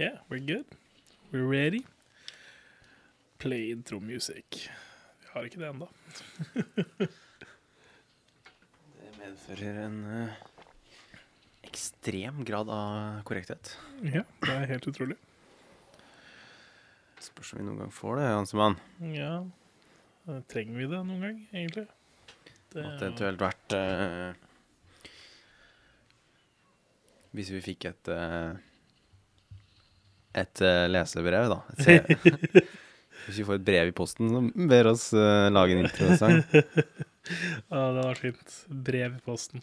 Yeah, we're good. We're ready. Play intro music. Vi har ikke det ennå. Det medfører en uh, ekstrem grad av korrekthet. Ja, det er helt utrolig. Spørs om vi noen gang får det, Hansemann. Ja, trenger vi det noen gang, egentlig? Det, Måtte eventuelt vært uh, Hvis vi fikk et eh, Et uh, lesebrev, da. Et se- hvis vi får et brev i posten som ber oss uh, lage en introsang. Ja, det var fint. Brev i posten.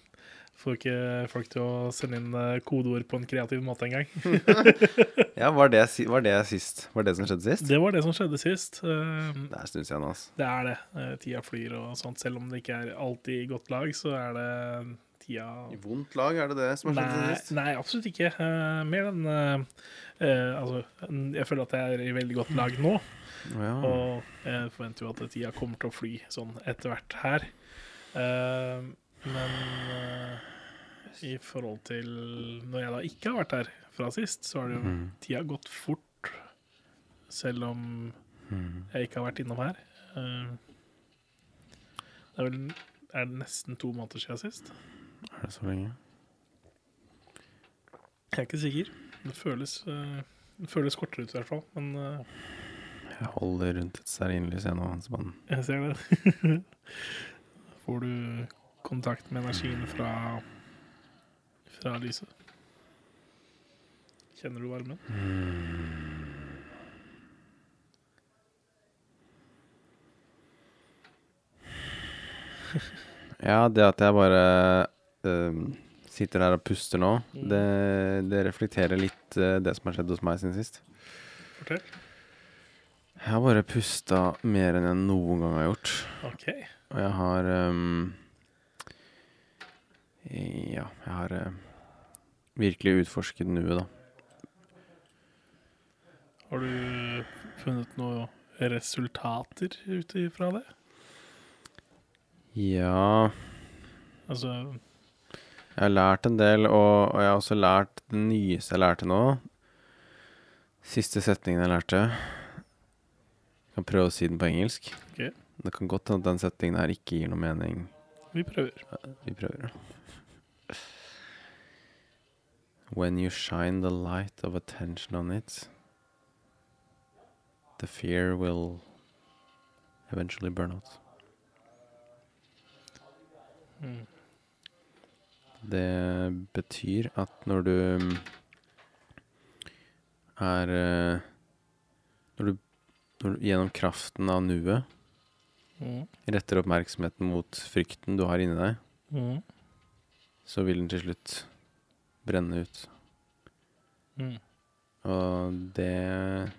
Får ikke folk til å sende inn eh, kodeord på en kreativ måte engang. Ja, var det, var det sist? Var det som skjedde sist? Det var det som skjedde sist. Det er en stund siden, altså. Det er det. Tida flyr og sånt. Selv om det ikke er alltid godt lag, så er det tida I vondt lag, er det det som har skjedd Nei, sist? nei, absolutt ikke. Uh, mer enn uh, uh, Altså, jeg føler at jeg er i veldig godt lag nå. Ja. Og jeg forventer jo at tida kommer til å fly sånn etter hvert her. Men i forhold til når jeg da ikke har vært her fra sist, så har det jo mm. tida gått fort. Selv om mm. jeg ikke har vært innom her. Det er vel er det nesten to måneder siden sist. Er det så lenge? Jeg er ikke sikker. Det føles, uh, det føles kortere ut i hvert fall. Men uh, Jeg holder rundt et stearinlys jeg nå, Hansemann. jeg ser det. Får du kontakt med energien fra, fra lyset? Kjenner du varmen? Ja, det at jeg bare ehm, sitter her og puster nå, Mm. det, det reflekterer litt uh, det som har skjedd hos meg siden sist. Fortell. Jeg har bare pusta mer enn jeg noen gang har gjort. OK. Og jeg har um, Ja, jeg har uh, virkelig utforsket nuet, da. Har du funnet noen resultater ut ifra det? Ja Altså Jeg har lært en del, og, og jeg har også lært det nyeste jeg lærte nå. Siste setningen jeg lærte. Jeg kan prøve å si den på engelsk. Okay. Det kan godt hende at den setningen her ikke gir noe mening. Vi prøver. Vi prøver. When you shine the light of attention on it, the fear will eventually burn out. Mm. Det betyr at når du er eh, Når du, når du gjennom kraften av nuet Mm. retter oppmerksomheten mot frykten du har inni deg, Mm. så vil den til slutt brenne ut. Mm. Og det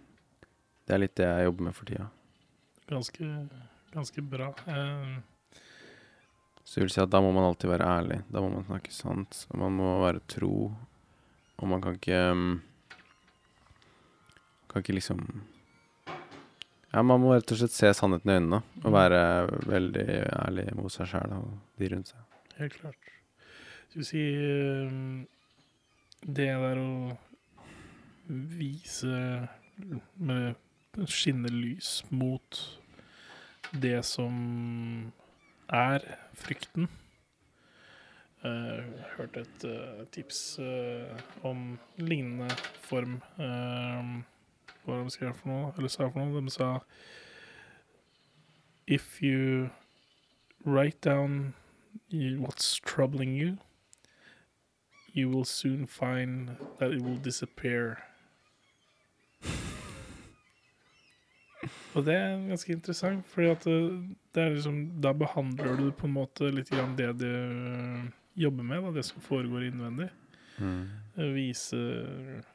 Det er litt det jeg jobber med for tida. Ganske, ganske bra. Eh, Så det vil si at da må man alltid være ærlig. Da må man snakke sant. Og man må være tro. Og man kan ikke um, Kan ikke liksom Ja, man må rett og slett se sannheten i øynene. Og være veldig ærlig mot seg sjæl og de rundt seg. Helt klart. Skal vi si eh, Det der å vise med skinne lys mot det som er frykten. Uh, hørte et eh, tips eh, om lignende form. Uh, hva var det de skrev for noe? Eller sa for noe? De sa If you write down what's troubling you, you will soon find that it will disappear. Og det er ganske interessant, det er liksom, da behandler du på en måte litt grann det du jobber med, da, det som foregår innvendig. Mm. Vise,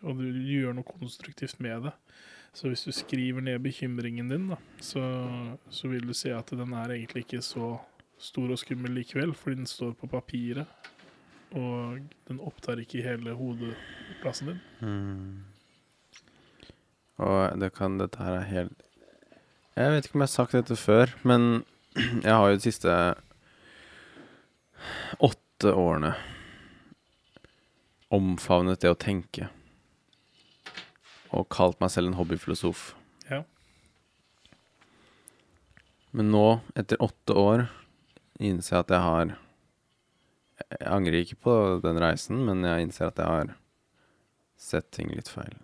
og du gjør noe konstruktivt med det. Så hvis du skriver ned bekymringen din, da, så, så vil du se at den er egentlig ikke så stor og skummel likevel, fordi den står på papiret, og den opptar ikke hele hodeplassen din. Mm. Og det kan Dette her er helt Jeg vet ikke om jeg har sagt dette før, men jeg har jo de siste åtte årene omfavnet det å tenke. og kalt meg selv en hobbyfilosof. Ja. Men nå, etter åtte år, innser jeg at jeg har Jeg angrer ikke på den reisen, men jeg innser at jeg har sett ting litt feil.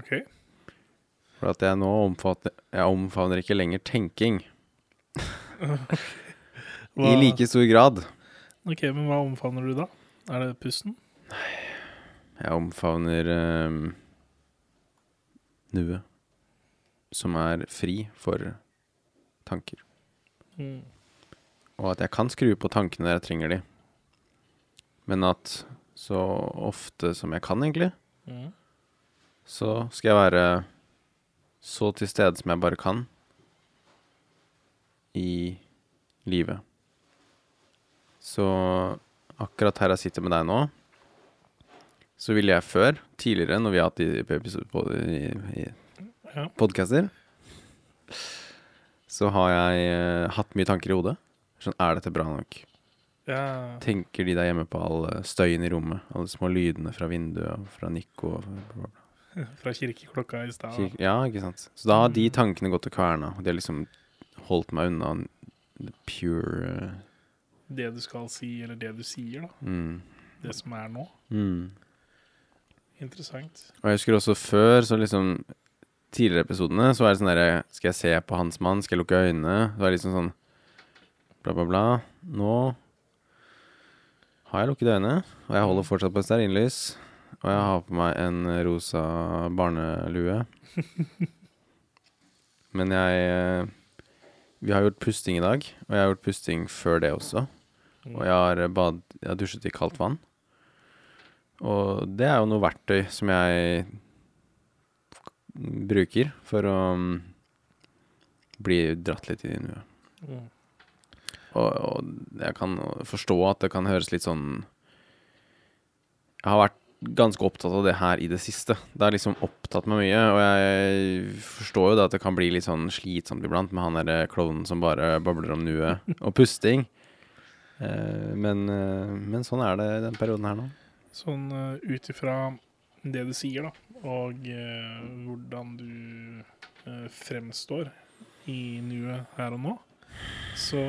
OK. For at jeg nå omfatter Jeg omfavner ikke lenger tenking i like stor grad. OK, men hva omfavner du da? Er det pusten? Jeg omfavner um, nuet, som er fri for tanker. Mm. Og at jeg kan skru på tankene når jeg trenger de. Men at så ofte som jeg kan, egentlig, Mm. så skal jeg være så til stede som jeg bare kan i livet. Så akkurat her jeg sitter med deg nå, så ville jeg før, tidligere, når vi har hatt podcaster, så har jeg uh, hatt mye tanker i hodet. Sånn, er dette bra nok? ja. Tenker de der hjemme på all eh, støyen i rommet? Alle små lydene fra vinduet og fra Nico? Og bla, bla, bla. Fra kirkeklokka i stad. Kirke, Ja, ikke sant. Så da har de tankene gått til kverna, og de har liksom holdt meg unna the pure eh, Det du skal si, eller det du sier, da. mm, Det som er nå. mm. Interessant. Og jeg husker også før, så liksom Tidligere episodene så er det sånn derre Skal jeg se på hans mann? Skal jeg lukke øynene? Så er det liksom sånn bla, bla, bla. Nå har jeg lukket øynene, og jeg holder fortsatt på et stearinlys. Og jeg har på meg en rosa barnelue. Men jeg eh, Vi har gjort pusting i dag, og jeg har gjort pusting før det også. Og jeg har, bad, jeg har dusjet i kaldt vann. Og det er jo noe verktøy som jeg bruker for å mm, bli dratt litt inn i nuet. Mm. Og, og jeg kan forstå at det kan høres litt sånn Jeg har vært ganske opptatt av det her i det siste. Det har liksom opptatt meg mye, og jeg forstår jo da at det kan bli litt sånn slitsomt iblant med han derre klovnen som bare babler om nuet, og pusting. Eh, men, eh, men sånn er det i den perioden her nå. Sånn ut ifra det du sier, da, og eh, hvordan du eh, fremstår i nuet her og nå, så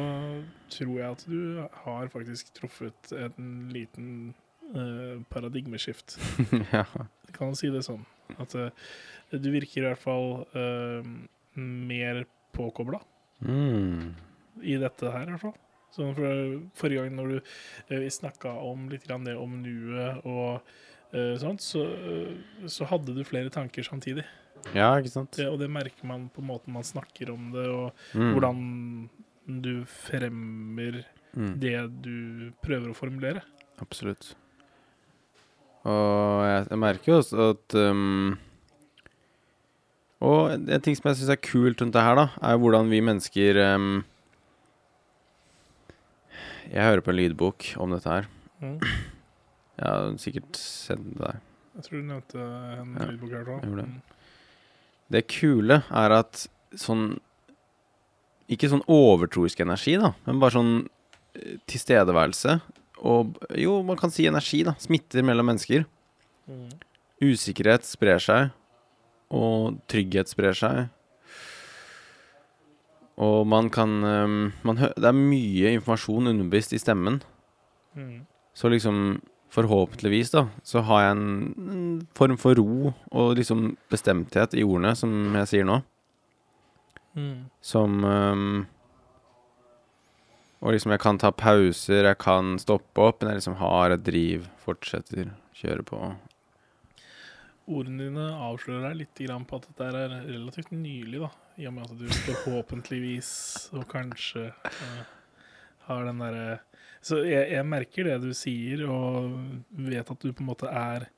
tror jeg at du har faktisk truffet en liten eh, paradigmeskift. ja. Kan man si det sånn. At uh, du virker i hvert fall uh, mer påkobla Mm. i dette her, i hvert fall. Sånn for, forrige gang når du, vi snakka om litt grann det om nuet og sånt, så, så hadde du flere tanker samtidig. ja, ikke sant? Det, og det merker man på måten man snakker om det, og Mm. hvordan du fremmer Mm. det du prøver å formulere. Absolutt. Og jeg, jeg merker jo også at um, Og en ting som jeg syns er kult rundt det her, da, er hvordan vi mennesker um, Jeg hører på en lydbok om dette her. Mm. Jeg har sikkert sett det der. Jeg tror du nevnte en Ja, lydbok her. jeg det. Mm. Det kule er at sånn Ikke sånn overtroisk energi, da, men bare sånn eh, tilstedeværelse. Og jo, man kan si energi, da. Smitter mellom mennesker. Mm. Usikkerhet sprer seg, og trygghet sprer seg. Og man kan ehm, man Det er mye informasjon underbevisst i stemmen. Mm. Så liksom Forhåpentligvis, da, så har jeg en, en form for ro og liksom bestemthet i ordene, som jeg sier nå. Mm. Som ehm, Og liksom jeg kan ta pauser, jeg kan stoppe opp, men jeg liksom har et driv, fortsetter, kjører på. Ordene dine avslører deg litt grann på at dette er relativt nylig, da. I og med at du forhåpentligvis og kanskje uh, har den derre Så jeg, jeg merker det du sier, og vet at du på en måte er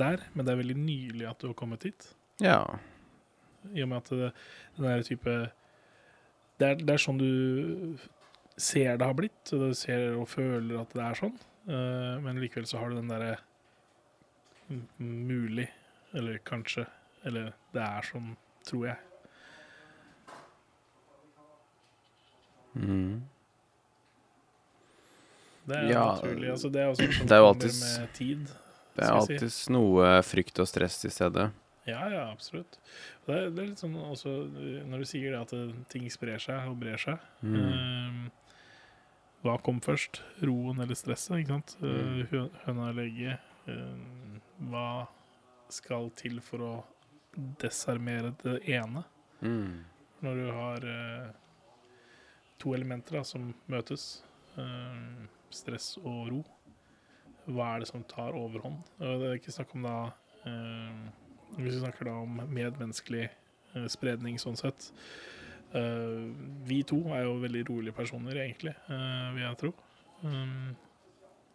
der, men det er veldig nylig at du har kommet hit. Ja. I og med at det, den der type det er, det er sånn du ser det har blitt, og ser og føler at det er sånn. Eh, men likevel så har du den derre mulig, eller kanskje, eller det er sånn, tror jeg. Mm. Det er Ja, naturlig. Altså, det er jo sånt det er jo alltid, med tid. Det er alltid si. noe frykt og stress til stede. Ja, ja, absolutt. Det er, det er litt sånn også eh, når du sier det at eh, ting sprer seg og brer seg. Mm. Hva kom først? Roen eller stresset? ikke sant? Eh, Mm. høna eller egget? Eh, hva skal til for å desarmere det ene? Mm. Når du har eh, to elementer da, som møtes, stress og ro, hva er det som tar overhånd? Det er ikke snakk om da Hvis vi snakker da om medmenneskelig spredning sånn sett Vi to er jo veldig rolige personer, egentlig, eh, vil jeg tro. Um,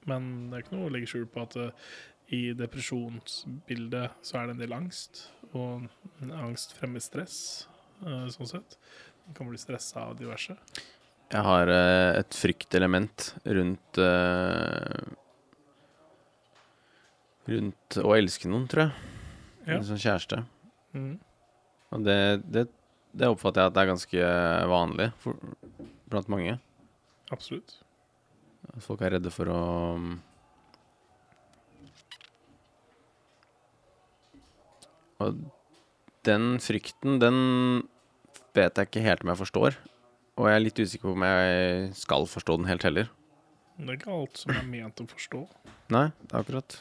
men det er ikke noe å legge skjul på at eh, i depresjonsbildet så er det en del angst, og angst fremmer stress, eh, sånn sett. Man kan bli stressa av diverse. Jeg har eh, et fryktelement rundt eh, Rundt å elske noen, tror jeg. Ja. En sånn kjæreste. Mm. Og det, det, det oppfatter jeg at det er ganske vanlig for, blant mange. Absolutt. At folk er redde for å um, Og den frykten, den vet jeg ikke helt om jeg forstår. Og jeg er litt usikker på om jeg skal forstå den helt heller. Det er ikke alt som er ment å forstå. Nei, det er akkurat.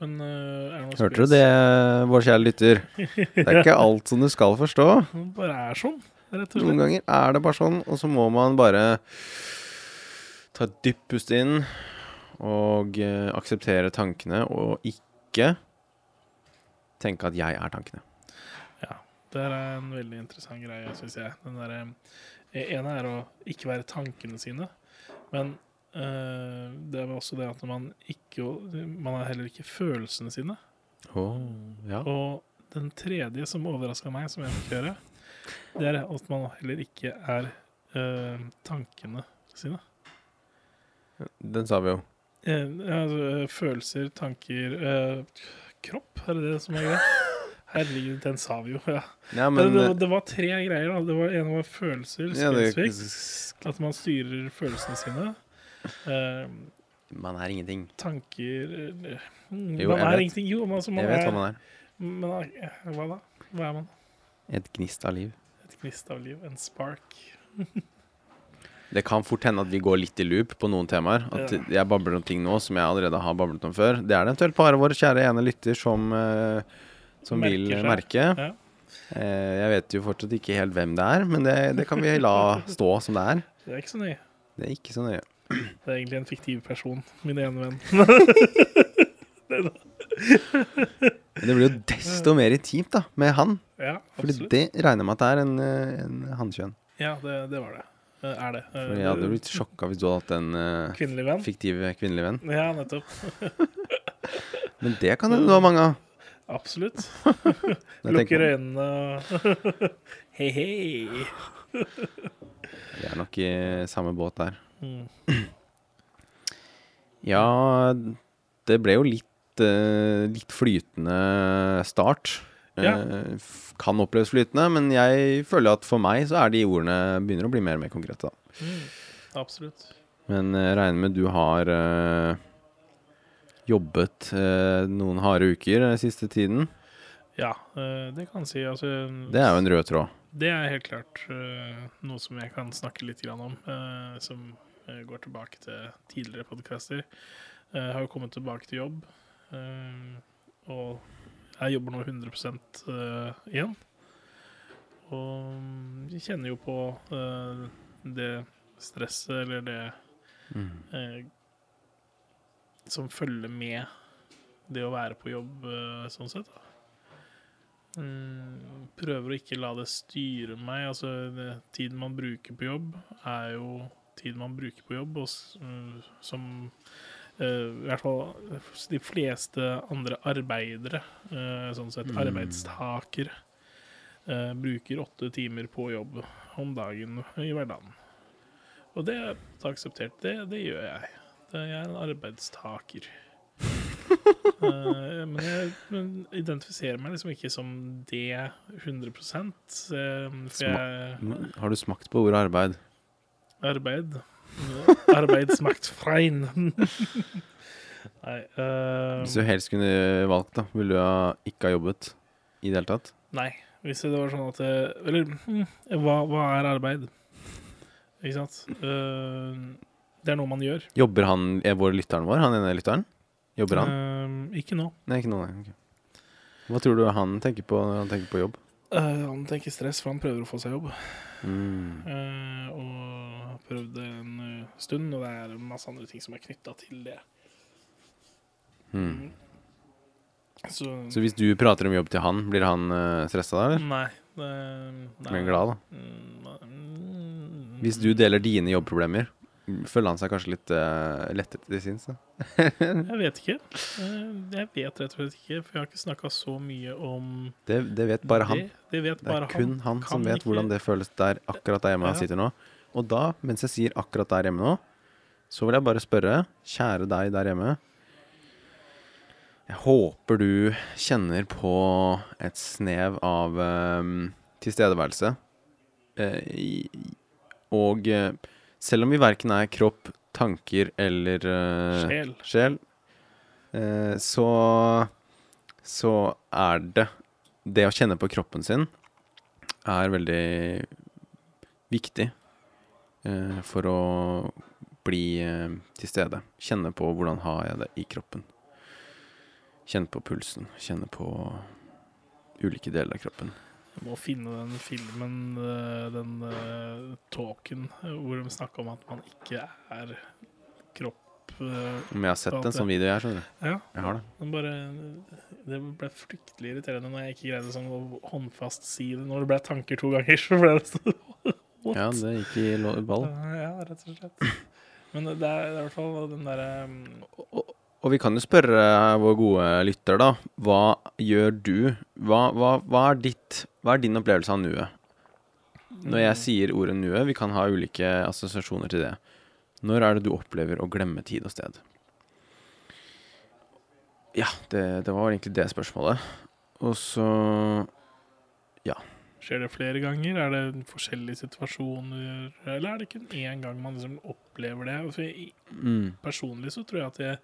Men uh, Hørte du det, vår kjære lytter? Det er ikke alt som du skal forstå. Det bare er sånn, rett og Noen ganger er det bare sånn, og så må man bare ta et dypt pust inn og uh, akseptere tankene, og ikke tenke at jeg er tankene. Ja. Det er en veldig interessant greie, syns jeg. Den der, eh, ene er å ikke være tankene sine, men det er vel også det at man ikke Man har heller ikke følelsene sine. ja. Og den tredje som overraska meg, som jeg fikk høre, det er at man heller ikke er eh, tankene sine. Den sa vi jo. Eh, altså, følelser, tanker eh, Kropp, er det det som er greia? Herregud, den sa vi jo. Ja. Ja, Men, det, det, eh, det var tre greier. da Det var ene var følelser ja, spesifikt. At man styrer følelsene sine. Eh, Man er ingenting. tanker Jo, Man jeg er vet. ingenting. Jo, men altså, man Jeg vet hva man er. Men eh, hva da? Hva er man? Et gnist av liv. Et gnist av liv. En spark. Det kan fort hende at vi går litt i loop på noen temaer. At Ja. jeg babler om ting nå som jeg allerede har bablet om før. Det er det eventuelt bare vår kjære ene lytter som, eh, som vil seg. merke. Ja. Eh, jeg vet jo fortsatt ikke helt hvem det er, men det, det kan vi la stå som det er. Det er ikke så nøye. Det er ikke så nøye. Det er egentlig en fiktiv person. Min ene venn. Det blir jo desto mer intimt da, med han. Ja, Fordi det regner jeg med at det er en, eh, en hannkjønn. Ja, det, det var det. Eh, Er det. Eh, For jeg hadde blitt sjokka hvis du hadde hatt en uh, Kvinnelig venn? fiktiv kvinnelig venn. Ja, nettopp. Men det kan hende du har mange av. Absolutt. Lukker øynene og Hei, hei. Vi er nok i samme båt der. Mm. Ja, det ble jo litt, uh, litt flytende start. Ja. Uh, kan oppleves flytende, men jeg føler at for meg så er de ordene begynner å bli mer og mer konkrete. da. Mm. Absolutt. Men jeg regner med du har eh, jobbet eh, noen harde uker den siste tiden. Ja, eh, det kan si. Altså, Det er jo en rød tråd. Det er helt klart eh, noe som jeg kan snakke litt grann om, eh, som eh, går tilbake til tidligere podkaster. Eh, Jeg har jo kommet tilbake til jobb, eh, og jeg jobber nå 100 eh, igjen. Og jeg kjenner jo på eh, det stresset, eller det Mm. eh, som følger med det å være på jobb, eh, sånn sett. da. Mm, prøver å ikke la det styre meg. Altså, det, tiden man bruker på jobb, er jo tiden man bruker på jobb, og mm, som eh, i hvert fall de fleste andre arbeidere, eh, sånn sett Mm. arbeidstakere, eh, bruker åtte timer på jobb om dagen i hverdagen. Og det er akseptert. Det, det gjør jeg. Det, jeg er en arbeidstaker. uh, men jeg men identifiserer meg liksom ikke som det 100 uh, For jeg Har du smakt på ordet arbeid? Arbeid. Arbeidsmaktfrein. Nei Uh, Hvis du helst kunne valgt, da, ville du ha ikke ha jobbet? i det hele tatt? Nei. Hvis det var sånn at Eller hm, hva, hva er arbeid? Ikke sant? Uh, det er noe man gjør. Jobber han, er vår lytteren vår, han ene lytteren? Jobber han? Uh, ikke nå. Nei, ikke nå, nei. ok. Hva tror du han tenker på når han tenker på jobb? Eh, han tenker stress, for han prøver å få seg jobb. Mm. Uh, og har prøvd det en uh, stund, og det er masse andre ting som er knytta til det. Mm. Så, Så hvis du prater om jobb til han, blir han uh, stressa da, eller? Nei. Det, nei. Blir han glad, da? Mm, mm, Hvis du deler dine jobbproblemer, føler han seg kanskje litt uh, lettet til sinns? Jeg vet ikke. Eh, Jeg vet rett og slett ikke, for jeg har ikke snakka så mye om Det, det vet bare han. det. Det vet Det er kun han. han som vet ikke- hvordan det føles der akkurat der hjemme han Ja. sitter nå. Og da, mens jeg sier akkurat der hjemme nå, så vil jeg bare spørre, kjære deg der hjemme Jeg håper du kjenner på et snev av um, tilstedeværelse. Uh, i- og eh, selv om vi verken er kropp, tanker eller uh, Sjel. sjel, uh, så så er det Det å kjenne på kroppen sin er veldig viktig uh, for å bli til stede. Kjenne på hvordan har jeg det i kroppen. Kjenne på pulsen. Kjenne på ulike deler av kroppen. Jeg må finne den filmen, eh, den eh, talken, eh, hvor de snakka om at man ikke er kropp Om jeg har sett en sånn video, jeg, skjønner du. Ja. Jeg har det. Den bare, det ble fryktelig irriterende når jeg ikke greide sånn å håndfast si det. Når det ble tanker to ganger, så ble det sånn What? Ja, det gikk i ball. Ja, rett og slett. Men det er, i hvert fall den derre Og, og vi kan jo spørre vår gode lytter, da. Hva gjør du? Hva, hva, hva, er, ditt, hva er din opplevelse av nuet? Når jeg sier ordet nuet, vi kan ha ulike assosiasjoner til det. Når er det du opplever å glemme tid og sted? Ja, det, det var egentlig det spørsmålet. Og så ja. Skjer det flere ganger? Er det forskjellige situasjoner? Eller er det kun én gang man liksom opplever det? Altså, jeg, mm, personlig så tror jeg at jeg,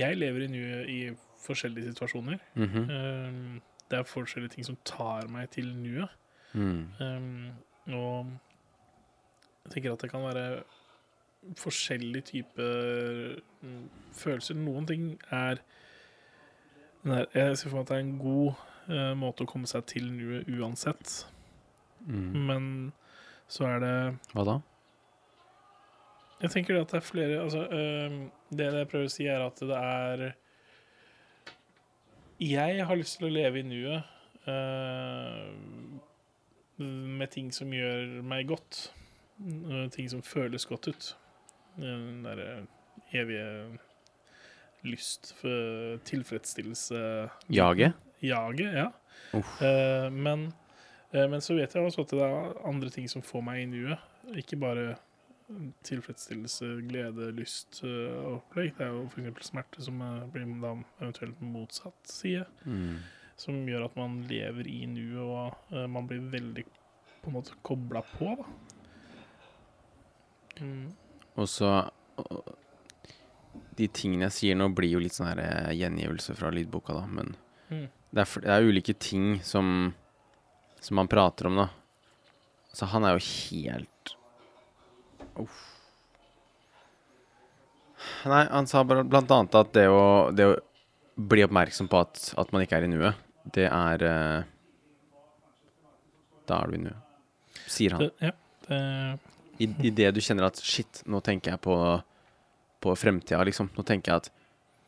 jeg lever i nuet i forskjellige situasjoner. mhm, Um, det er forskjellige ting som tar meg til nuet. mm, Um, og jeg tenker at det kan være forskjellige typer mm, følelser. Noen ting er der, Jeg ser for meg at det er en god uh, måte å komme seg til nuet uansett. mm. Men så er det Hva da? Jeg tenker at det er flere altså, uh, Det jeg prøver å si, er at det er Jeg har lyst til å leve i nuet øhm, med ting som gjør meg godt. øh, Ting som føles godt ut. Den derre evige lyst for tilfredsstillelse Jaget? Jaget, ja. Eh, men, eh, men så vet jeg også at det er andre ting som får meg i nuet. Ikke bare tilfredsstillelse, glede, lyst eh, og opplegg. Det er jo f.eks. smerte som eh, blir da eventuelt motsatt side. Mm. Som gjør at man lever i nuet, og eh, man blir veldig på en måte kobla på, da. Mm. Og så De tingene jeg sier nå, blir jo litt sånn her gjengivelse fra lydboka, da, men Mm. det er, det er ulike ting som Som man prater om, da. Så han er jo helt Uff. Nei, han sa blant annet at det å, det å bli oppmerksom på at, at man ikke er i nuet, det er uh, Da er du i nuet. Sier han. Det, ja, det, I, I det du kjenner at shit, nå tenker jeg på, på fremtida, liksom. Nå tenker jeg at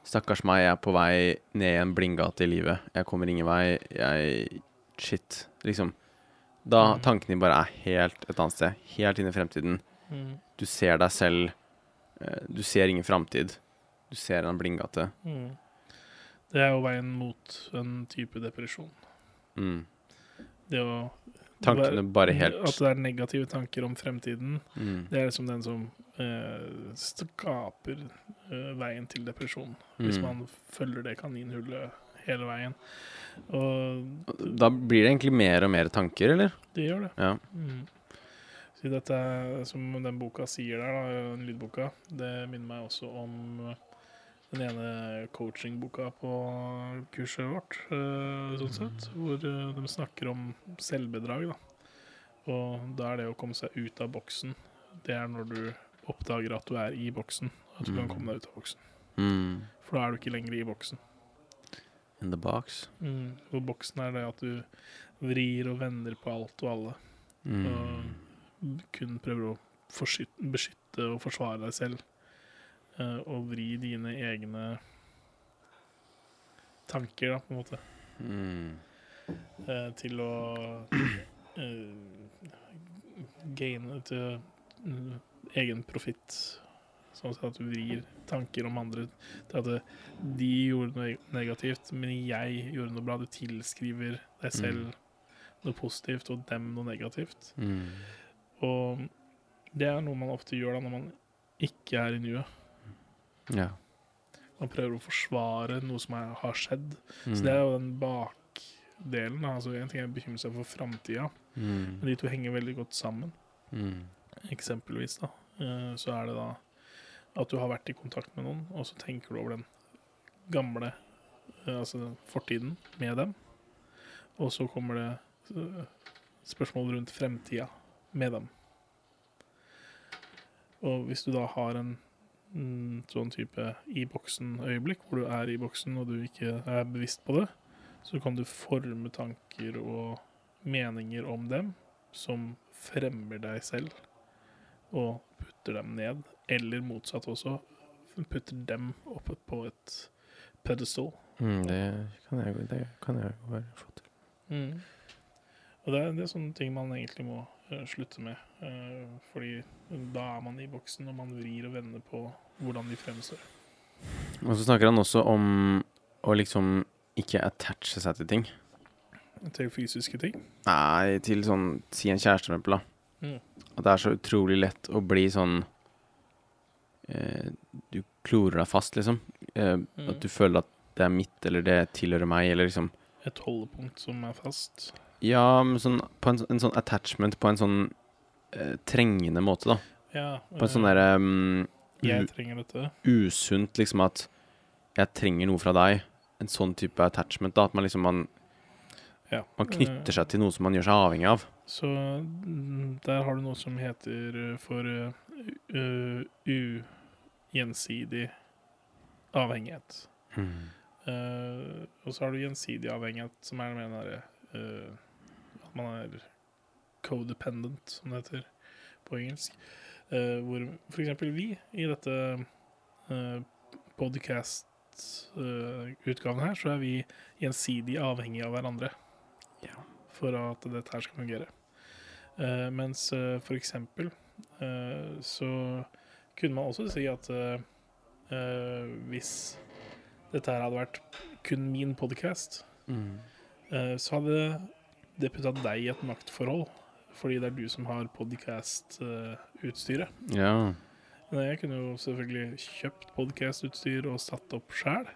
stakkars meg, jeg er på vei ned i en blindgate i livet. Jeg kommer ingen vei. Jeg Shit, liksom. Da Mm. tankene bare er helt et annet sted. Helt inn i fremtiden. Mm, Du ser deg selv. eh, Du ser ingen framtid. Du ser en blindgate. mm. det er jo veien mot en type depresjon. Mm. Det å Tankene bare At det er negative tanker om fremtiden. mm. Det er liksom den som eh, skaper eh, veien til depresjon. Hvis Mm. man følger det kaninhullet hele veien. Og Da blir det egentlig mer og mer tanker, eller? det gjør det. Ja. Så dette, som den boka sier der, da, den lydboka, det minner meg også om den ene coachingboka på kurset vårt, eh, sånn sett, hvor eh, de snakker om selvbedrag, da. Og da er det å komme seg ut av boksen. Det er når du oppdager at du er i boksen, at du kan Mm. komme deg ut av boksen. Mm. For da er du ikke lenger i boksen. In the box. Mm. Og boksen er det at du vrir og vender på alt og alle. Mm. Og kun prøver å beskytte og forsvare deg selv. eh, og vri dine egne tanker, da, på en måte, Mm. eh, til å uh, gaine til mm, egen profitt. Sånn at du vrir tanker om andre til at de gjorde noe negativt, men jeg gjorde noe bra. Du tilskriver deg selv Mm. noe positivt og dem noe negativt. Mm. Og det er noe man ofte gjør da når man ikke er i nuet. Ja. Man prøver å forsvare noe som er, har skjedd. Mm. Så det er jo den bakdelen. Altså, en ting er å bekymre seg for framtida, mm. men de to henger veldig godt sammen. Mm. Eksempelvis da, eh, så er det da at du har vært i kontakt med noen, og så tenker du over den gamle, eh, altså fortiden med dem. Og så kommer det eh, spørsmål rundt fremtida med dem. Og hvis du da har en mm, sånn type i boksen-øyeblikk, hvor du er i boksen og du ikke er bevisst på det, så kan du forme tanker og meninger om dem som fremmer deg selv, og putter dem ned. Eller motsatt også, putter dem oppe på et pedestal. Mm. Det kan jeg, det kan jeg være få til. Og det det er sånne ting man egentlig må slutte med. eh, fordi da er man i boksen, og man vrir og vender på hvordan de fremstår. Og så snakker han også om å liksom ikke attache seg til ting. Til fysiske ting. Nei, til sånn Si en kjæreste, da. Mm. At det er så utrolig lett å bli sånn eh, Du klorer deg fast, liksom. Eh, Mm. At du føler at det er mitt, eller det tilhører meg, eller liksom Et holdepunkt som er fast. Ja, men sånn, på en, en sånn attachment på en sånn eh, trengende måte, da. Ja, På en sånn eh, derre um, Jeg trenger dette. usunt, liksom at jeg trenger noe fra deg. En sånn type attachment, da. At man liksom man, Ja. man knytter seg til noe som man gjør seg avhengig av. Så mm, der har du noe som heter eh, for uh, ugjensidig avhengighet. Uh, og så har du gjensidig avhengighet, som er den derre eh, At man er codependent, som det heter på engelsk. Uh, hvor eksempel vi i dette uh, podcast-utgaven her, så er vi gjensidig avhengige av hverandre. Ja. For at dette her skal fungere. Uh, mens uh, eh, så kunne man også si at hvis dette her hadde vært kun min podcast, eh, så hadde det putta deg i et maktforhold. Fordi det er du som har podcast-utstyret. Ja. Men jeg kunne jo selvfølgelig kjøpt podcast-utstyr og satt opp sjæl.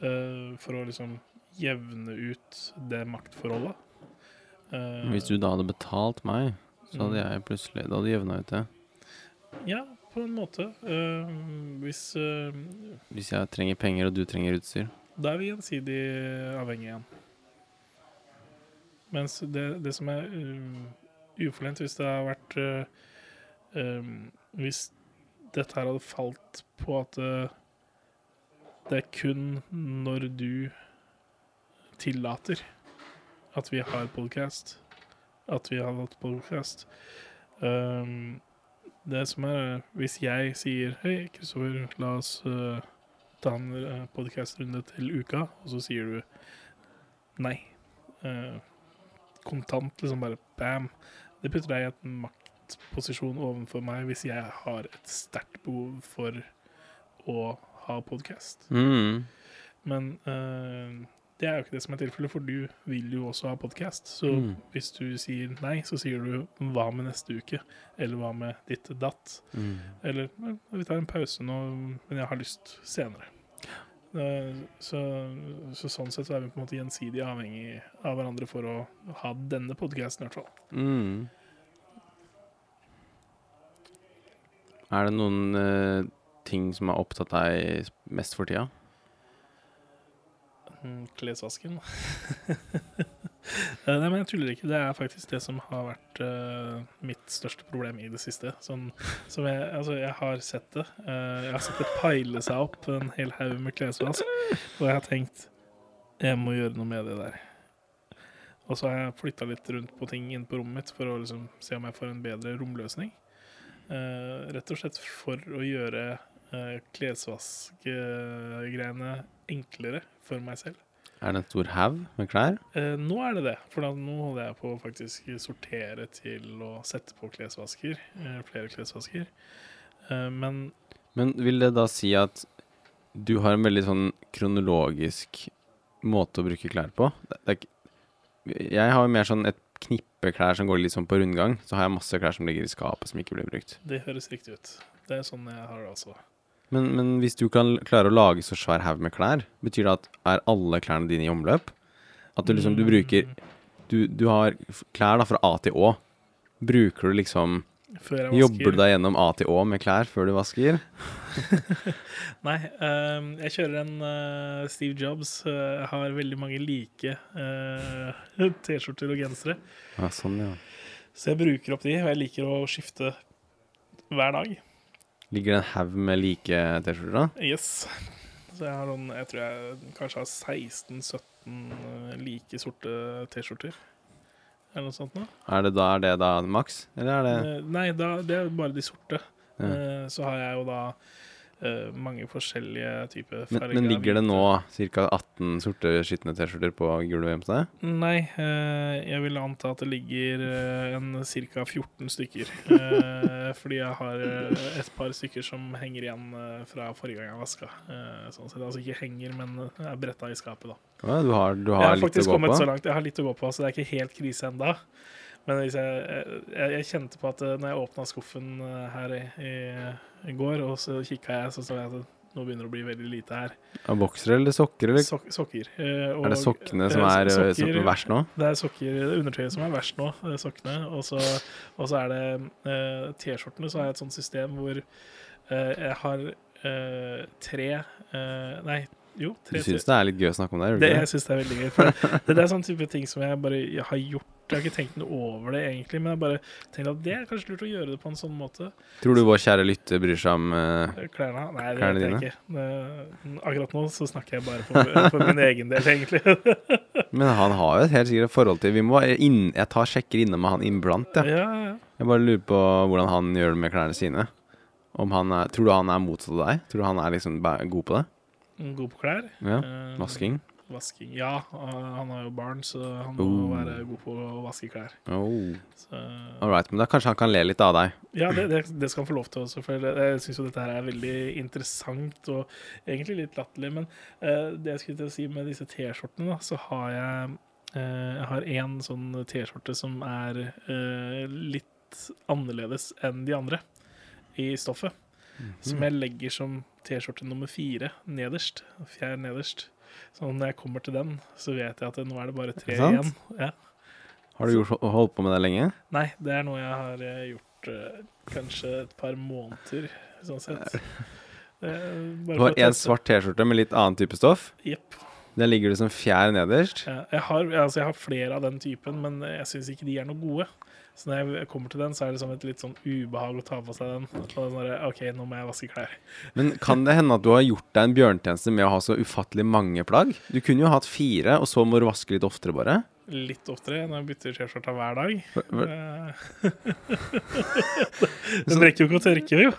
for å liksom jevne ut det maktforholdet. Uh, Hvis du da hadde betalt meg, så hadde Mm. jeg plutselig Da hadde jevna ut det. Ja, på en måte. Uh, hvis uh, Hvis jeg trenger penger, og du trenger utstyr. Da er vi gjensidig avhengige igjen. Mens det, det som er um, uforlent, hvis det har vært uh, um, Hvis dette her hadde falt på at uh, det er kun når du tillater at vi har podcast, at vi har hatt podcast um, Det som er Hvis jeg sier Hei, Kristoffer, la oss uh, ta en uh, podcastrunde til uka, og så sier du nei. Eh, kontant, liksom bare bam. Det putter deg i et maktposisjon overfor meg hvis jeg har et sterkt behov for å ha podkast. Mm. Men uh, det er jo ikke det som er tilfellet, for du vil jo også ha podkast. Så Mm. hvis du sier nei, så sier du hva med neste uke? Eller hva med ditt datt? Mm. Eller vi tar en pause nå, men jeg har lyst senere. Eh, Så, så sånn sett så er vi på en måte gjensidig avhengig av hverandre for å ha denne podkasten, i hvert fall. Mm. Er det noen uh, ting som har opptatt deg mest for tida? Mm, Klesvasken. Eh, Nei, men jeg tuller ikke. Det er faktisk det som har vært uh, mitt største problem i det siste. Sånn, som jeg, altså, jeg har sett det. Uh, jeg har sett det peile seg opp en hel haug med klesvask, og jeg har tenkt jeg må gjøre noe med det der. Og så har jeg flytta litt rundt på ting inne på rommet mitt for å liksom, se om jeg får en bedre romløsning. Uh, rett og slett for å gjøre klesvaskgreiene enklere for meg selv. Er det en stor haug med klær? Eh, nå er det det, for nå holder jeg på å faktisk sortere til å sette på klesvasker. eh, flere klesvasker. Eh, men Men vil det da si at du har en veldig sånn kronologisk måte å bruke klær på? Det, det er, ikke- jeg har jo mer sånn et knippe klær som går litt sånn på rundgang. Så har jeg masse klær som ligger i skapet som ikke blir brukt. det høres riktig ut. Det er sånn jeg har det også. Men, men hvis du kan klare å lage så svær haug med klær, betyr det at er alle klærne dine i omløp? At du liksom du bruker Du, du har klær da fra A til Å. Bruker du liksom. Jobber du deg gjennom A til Å med klær før du vasker? Nei, um, jeg kjører en uh, Steve Jobs. Uh, har veldig mange like uh, T-skjorter og gensere. Ja, sånn, ja. Så jeg bruker opp de, og jeg liker å skifte hver dag. Ligger det en haug med like T-skjorter, da? Yes. Så jeg har noen Jeg tror jeg kanskje har 16-17 like sorte T-skjorter. Eller noe sånt noe. Er det da, er det da maks? Eller er det Eh, Nei, da, det er bare de sorte. ja. Eh, Så har jeg jo da eh, mange forskjellige typer farger. men men ligger det nå ca. 18 sorte, skitne T-skjorter på gulvet hjemme hos deg? Nei, uh, jeg vil anta at det ligger uh, en ca. 14 stykker. Fordi jeg har et par stykker som henger igjen fra forrige gang jeg vaska. Sånn sett. Altså ikke henger, men er bretta i skapet, da. Ja, du har, du Jeg har har litt å faktisk kommet så langt. Jeg har litt å gå på, så det er ikke helt krise ennå. Men jeg, jeg, jeg kjente på at eh, når jeg åpna skuffen eh, her i, i, i går, og så kikka jeg, så så jeg at nå begynner det å bli veldig lite her. Ja, boksere eller sokker? Eller? Sok sokker. eh, er det sokkene som er, sokker, verst nå? Det er sokker, det er undertøyet som er verst nå, sokkene. Og så, og så er det eh, T-skjortene, så har jeg et sånt system hvor eh, jeg har eh, tre eh, Nei, jo, Du tre syns det er litt gøy å snakke om det? gjør det, ikke jeg syns det er veldig gøy. For det, er sånn type ting som jeg bare jeg har gjort. Jeg har ikke tenkt noe over det, egentlig, men jeg bare tenkte at det er kanskje lurt å gjøre det på en sånn måte. Tror du vår kjære lytter bryr seg om uh, Klærne Nei, det Klærne vet jeg dine? ikke. Det, akkurat nå så snakker jeg bare for, for min egen del, egentlig. Men han har jo et helt sikkert forhold til Vi må inn, Jeg tar sjekker inne med han innblant, jeg. ja, ja. Jeg bare lurer på hvordan han gjør det med klærne sine. Om han er, tror du han er motsatt av deg? Tror du han er liksom god på det? God på klær. Ja, Eh, Vasking? Vasking. Ja, han har jo barn, så han må Oh. være god på å vaske klær. Oh. Så, All right, men da kanskje han kan le litt av deg. ja, det, det, det skal han få lov til også, for jeg syns jo dette her er veldig interessant og egentlig litt latterlig. Men uh, det jeg skulle til å si med disse T-skjortene, da, så har jeg uh, Jeg har én sånn T-skjorte som er uh, litt annerledes enn de andre i stoffet. Som jeg legger som T-skjorte nummer fire nederst. Fjær nederst. Så når jeg kommer til den, så vet jeg at nå er det bare tre det igjen. Ja. Har du gjort, holdt på med det lenge? Nei, det er noe jeg har eh, gjort uh, kanskje et par måneder, sånn sett. Det Du har én svart T-skjorte med litt annen type stoff. Jepp. Den ligger det som fjær nederst. Ja, jeg, har, altså jeg har flere av den typen, men jeg syns ikke de er noe gode. Så når jeg kommer til den, så er det som et litt sånn ubehag å ta på seg den. Og sånn der, OK, nå må jeg vaske klær. Men kan det hende at du har gjort deg en bjørntjeneste med å ha så ufattelig mange plagg? Du kunne jo hatt fire, og så må du vaske litt oftere, bare. Litt oftere når jeg bytter T-skjorta hver dag. Eh, Den rekker jo ikke å tørke, jo.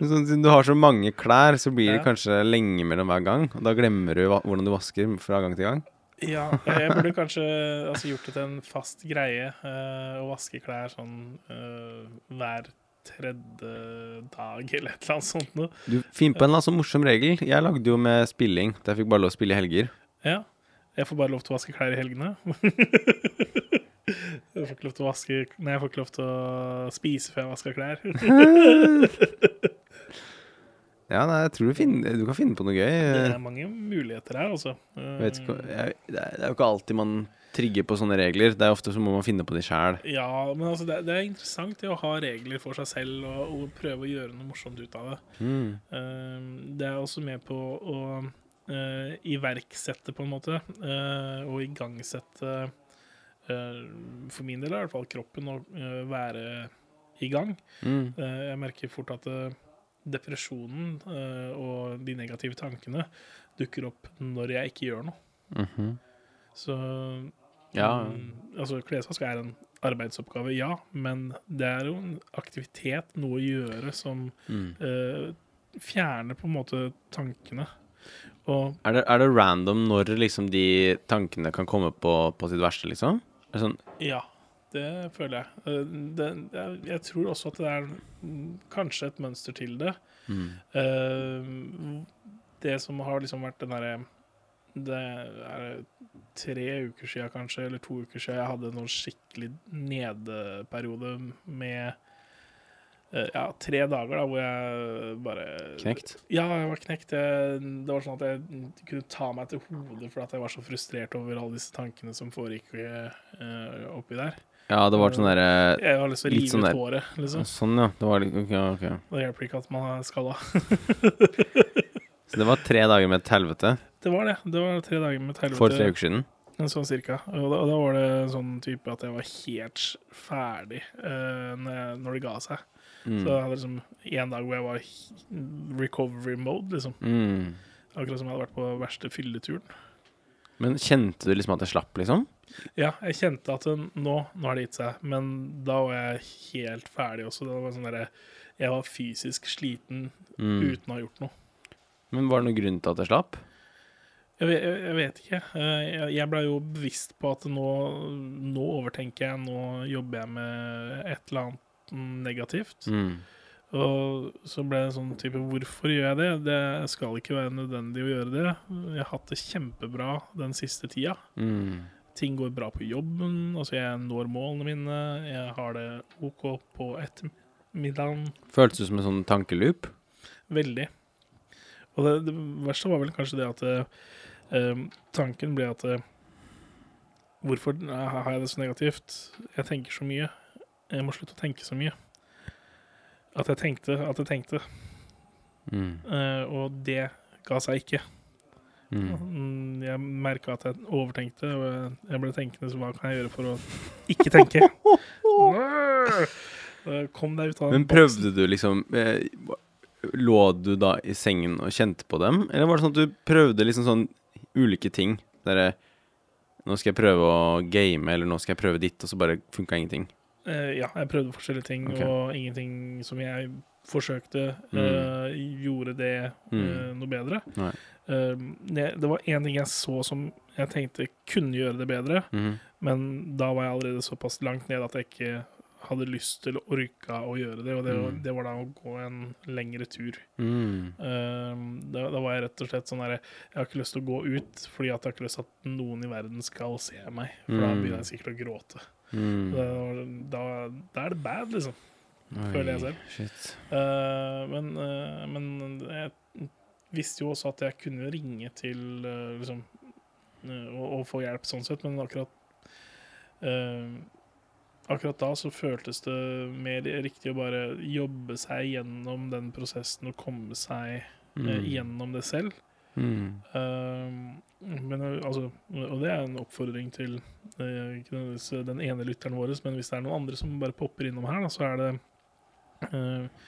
Sånn, siden du har så mange klær, så blir det kanskje lenge mellom hver gang. Og da glemmer du hvordan du vasker fra gang til gang. Ja, jeg burde kanskje altså, gjort det til en fast greie uh, å vaske klær sånn uh, hver tredje dag eller et eller annet sånt noe. Du Finn på en altså, morsom regel. Jeg lagde jo med spilling. da jeg fikk bare lov å spille i helger. Ja. Jeg får bare lov til å vaske klær i helgene. Jeg får ikke lov til å vaske Nei, jeg får ikke lov til å spise før jeg vasker klær. Ja, nei, jeg tror du, finner, du kan finne på noe gøy. Det er mange muligheter her, altså. Jeg vet det, er, det jo ikke alltid man trigger på sånne regler. Det er ofte så må man finne på de sjæl. Ja, men altså, det, er interessant det å ha regler for seg selv og, og prøve å gjøre noe morsomt ut av det. Mm. Eh, det er også med på å eh, iverksette, på en måte, eh, og igangsette eh, For min del er i hvert fall kroppen å eh, være i gang. Mm. Eh, jeg merker fort at eh, depresjonen uh, og de negative tankene dukker opp når jeg ikke gjør noe. Mhm. Så Ja. um, Altså, klesvask er en arbeidsoppgave, ja, men det er jo en aktivitet, noe å gjøre, som Mm. uh, fjerner på en måte tankene. Og Er, det, er det random når liksom de tankene kan komme på, på sitt verste, liksom? Sånn ja, det føler jeg. Eh, det, jeg. Jeg tror også at det er kanskje et mønster til det. mm. Eh, det som har liksom vært den derre Det er tre uker siden kanskje, eller to uker siden, jeg hadde en sånn skikkelig nedeperiode med eh, ja, tre dager da, hvor jeg bare knekt? Ja, jeg var knekt. Jeg, det var sånn at jeg kunne ta meg til hodet for at jeg var så frustrert over alle disse tankene som foregikk uh, oppi der. Ja, det var sånn derre Jeg har lyst til å rive sånn ut håret, liksom. Sånn, ja. Det var litt ok, ok. Det hjelper ikke at man er skalla. Så det var tre dager med et helvete Det var det. Det var tre dager med et helvete. for tre uker siden. Sånn cirka. Og da, da var det sånn type at jeg var helt ferdig uh, når, det ga seg. Mm. Så jeg hadde liksom en dag hvor jeg var recovery mode, liksom. Mm. Akkurat som jeg hadde vært på verste fylleturen. Men kjente du liksom at jeg slapp, liksom? Ja, jeg kjente at nå, nå har det gitt seg, men da var jeg helt ferdig også. Det var sånn der, Jeg var fysisk sliten Mm. uten å ha gjort noe. Men var det noen grunn til at jeg slapp? Jeg jeg, jeg vet ikke. Eh, Jeg, jeg blei jo bevisst på at nå, nå overtenker jeg, nå jobber jeg med et eller annet negativt. Mm. Og så ble det sånn type Hvorfor gjør jeg det? Det skal ikke være nødvendig å gjøre det. Jeg har hatt det kjempebra den siste tida. Mm. Ting går bra på jobben. Altså, jeg når målene mine. Jeg har det OK på ettermiddagen. Føltes det som en sånn tankeloop. Veldig. Og det, det verste var vel kanskje det at eh, tanken ble at eh, Hvorfor har jeg det så negativt? Jeg tenker så mye. Jeg må slutte å tenke så mye. At jeg tenkte at jeg tenkte. Mm. Eh, og det ga seg ikke. Mm. Mm, Jeg merka at jeg overtenkte, og jeg- ble tenkende så hva kan jeg gjøre for å ikke tenke? Kom deg ut av Men prøvde du liksom eh, Lå du da i sengen og kjente på dem? Eller var det sånn at du prøvde liksom sånn ulike ting? Derre Nå skal jeg prøve å game, eller nå skal jeg prøve ditt, og så bare funka ingenting. Eh, ja, jeg prøvde forskjellige ting, okay. og ingenting som jeg forsøkte, Mm. eh, gjorde det Mm. eh, noe bedre. Nei. Eh, det, det var én ting jeg så som jeg tenkte kunne gjøre det bedre, mm. men da var jeg allerede såpass langt ned at jeg ikke hadde lyst til å orka å gjøre det, og det, var, Mm. det var da å gå en lengre tur. Mm. Eh, da, da var jeg rett og slett sånn herre Jeg har ikke lyst til å gå ut fordi jeg har ikke lyst til at noen i verden skal se meg, for da Mm. begynner jeg sikkert å gråte. Mm. Da, da, da er det bad, liksom. føler jeg selv. Eh, men, uh, men jeg visste jo også at jeg kunne ringe til eh, liksom eh, og, og få hjelp sånn sett, men akkurat eh, Akkurat da så føltes det mer riktig å bare jobbe seg gjennom den prosessen og komme seg Mm. gjennom det selv. Mm. Uh, men altså Og det er en oppfordring til uh, den ene lytteren vår, men hvis det er noen andre som bare popper innom her, da, så er det eh,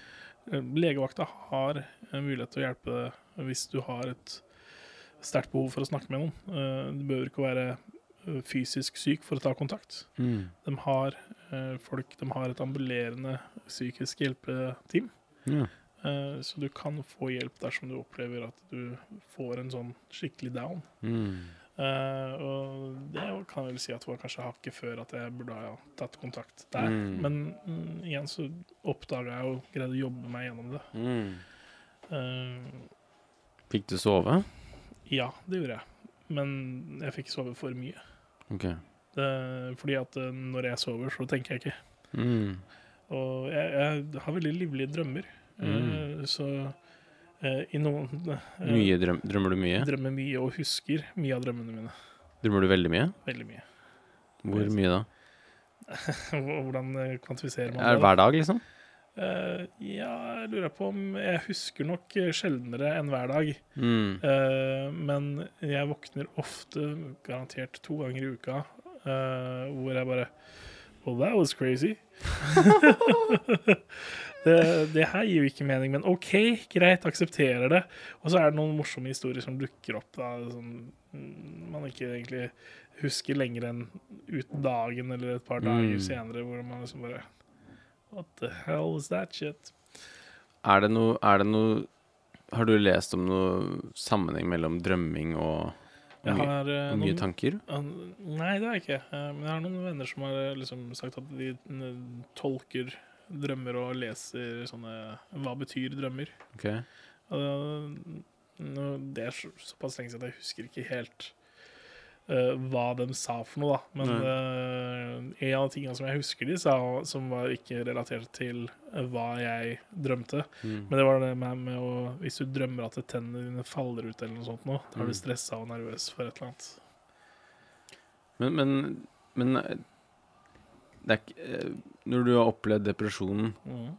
Legevakta har en mulighet til å hjelpe deg hvis du har et sterkt behov for å snakke med noen. Eh, du behøver ikke å være eh, fysisk syk for å ta kontakt. Mm. De har eh, folk De har et ambulerende psykisk hjelpeteam. Ja. Eh, Så du kan få hjelp dersom du opplever at du får en sånn skikkelig down. Mm. Eh, og det kan vel si at var kanskje hakket før at jeg burde ha tatt kontakt der. Mm. Men mm, igjen så oppdaga jeg og greide å jobbe meg gjennom det. Mm. Uh, Fikk du sove? ja, det gjorde jeg. Men jeg fikk sove for mye. Okay. Det, fordi at eh, når jeg sover, så tenker jeg ikke. Mm. Og jeg, jeg har veldig livlige drømmer. Mm. Eh, så I noen eh, Mye drøm, Drømmer du mye? Drømmer mye og husker mye av drømmene mine. Drømmer du veldig mye? Veldig mye. Hvor mye da? Hvordan eh, kvantifiserer man Er det det? hver dag, liksom? Uh, ja, jeg lurer på om Jeg husker nok eh, sjeldnere enn hver dag. Mm. Uh, men jeg våkner ofte, garantert to ganger i uka, uh, hvor jeg bare Well, that was crazy. det, det her gir jo ikke mening, men OK, greit, aksepterer det. Og så er det noen morsomme historier som dukker opp, da, som man ikke egentlig husker lenger enn ut dagen eller et par dager Mm. senere, hvor man liksom bare What the hell is that shit? Er det noe Er det noe Har du lest om noe sammenheng mellom drømming og, Jeg mye, har uh, og mye noen tanker? Uh, Nei, det har jeg ikke. Eh, Men jeg har noen venner som har eh, liksom sagt at de eh, tolker drømmer og leser sånne Hva betyr drømmer? Okay. Det er så- såpass lenge siden at jeg husker ikke helt eh, hva de sa for noe, da. Men uh, en av tingene som jeg husker de sa, som var ikke relatert til eh, hva jeg drømte, Mm. men det var det med, med å Hvis du drømmer at tennene dine faller ut eller noe sånt nå, da er Mm. du stressa og nervøs for et eller annet. Men, men, men det er ikke Når du har opplevd depresjonen, Mm.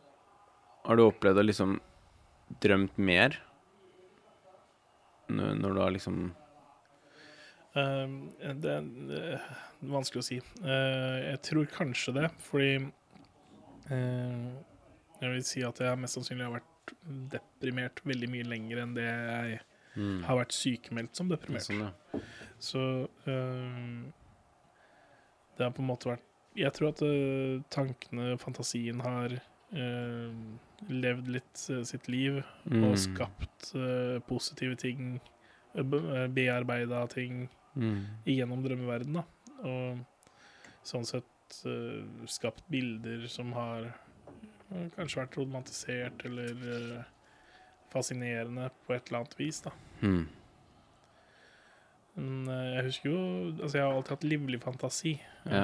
har du opplevd å liksom drømt mer? Når, du har liksom det, er, vanskelig å si. Uh, jeg tror kanskje det, fordi uh, Jeg vil si at jeg mest sannsynlig har vært deprimert veldig mye lenger enn det jeg mm. har vært sykemeldt som deprimert. Sånn, ja. Så um, det har på en måte vært Jeg tror at tankene, fantasien, har levd litt sitt liv Mm. og skapt positive ting, bearbeida ting Mm. gjennom drømmeverden, da. Og sånn sett uh, skapt bilder som har uh, kanskje vært romantisert eller uh, fascinerende på et eller annet vis, da. Mm. Men jeg husker jo Altså, jeg har alltid hatt livlig fantasi. Ja.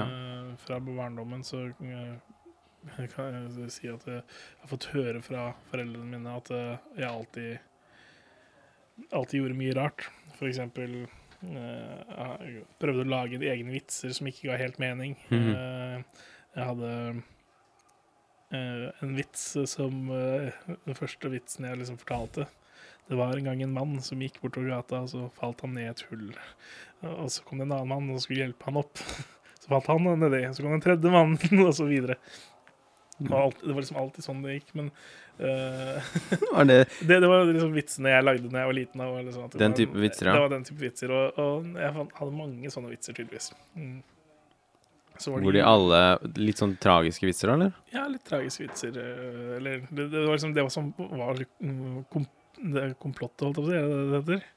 Fra barndommen så eh, kan jeg si at jeg har fått høre fra foreldrene mine at jeg alltid alltid gjorde mye rart. For eksempel jeg prøvde å lage egne vitser som ikke ga helt mening. Mm. Eh, jeg hadde eh, en vits som eh, Den første vitsen jeg liksom fortalte. Det var en gang en mann som gikk bortover gata, og så falt han ned et hull. Og så kom det en annen mann og skulle hjelpe han opp. Så falt han nedi, så kom den tredje mannen, og så videre. Det var, alltid, det var liksom alltid sånn det gikk, men eh, det det, det var liksom vitsene jeg lagde da jeg var liten. var liksom Den var- type vitser, ja. Det var den type vitser, og, og jeg hadde mange sånne vitser, tydeligvis. Mm. Så var Hvor de alle Litt sånn tragiske vitser, eller? Ja, litt tragiske vitser. eh, Eller det, det var liksom det som var kom, komplottet, holdt jeg på å si. Det det heter?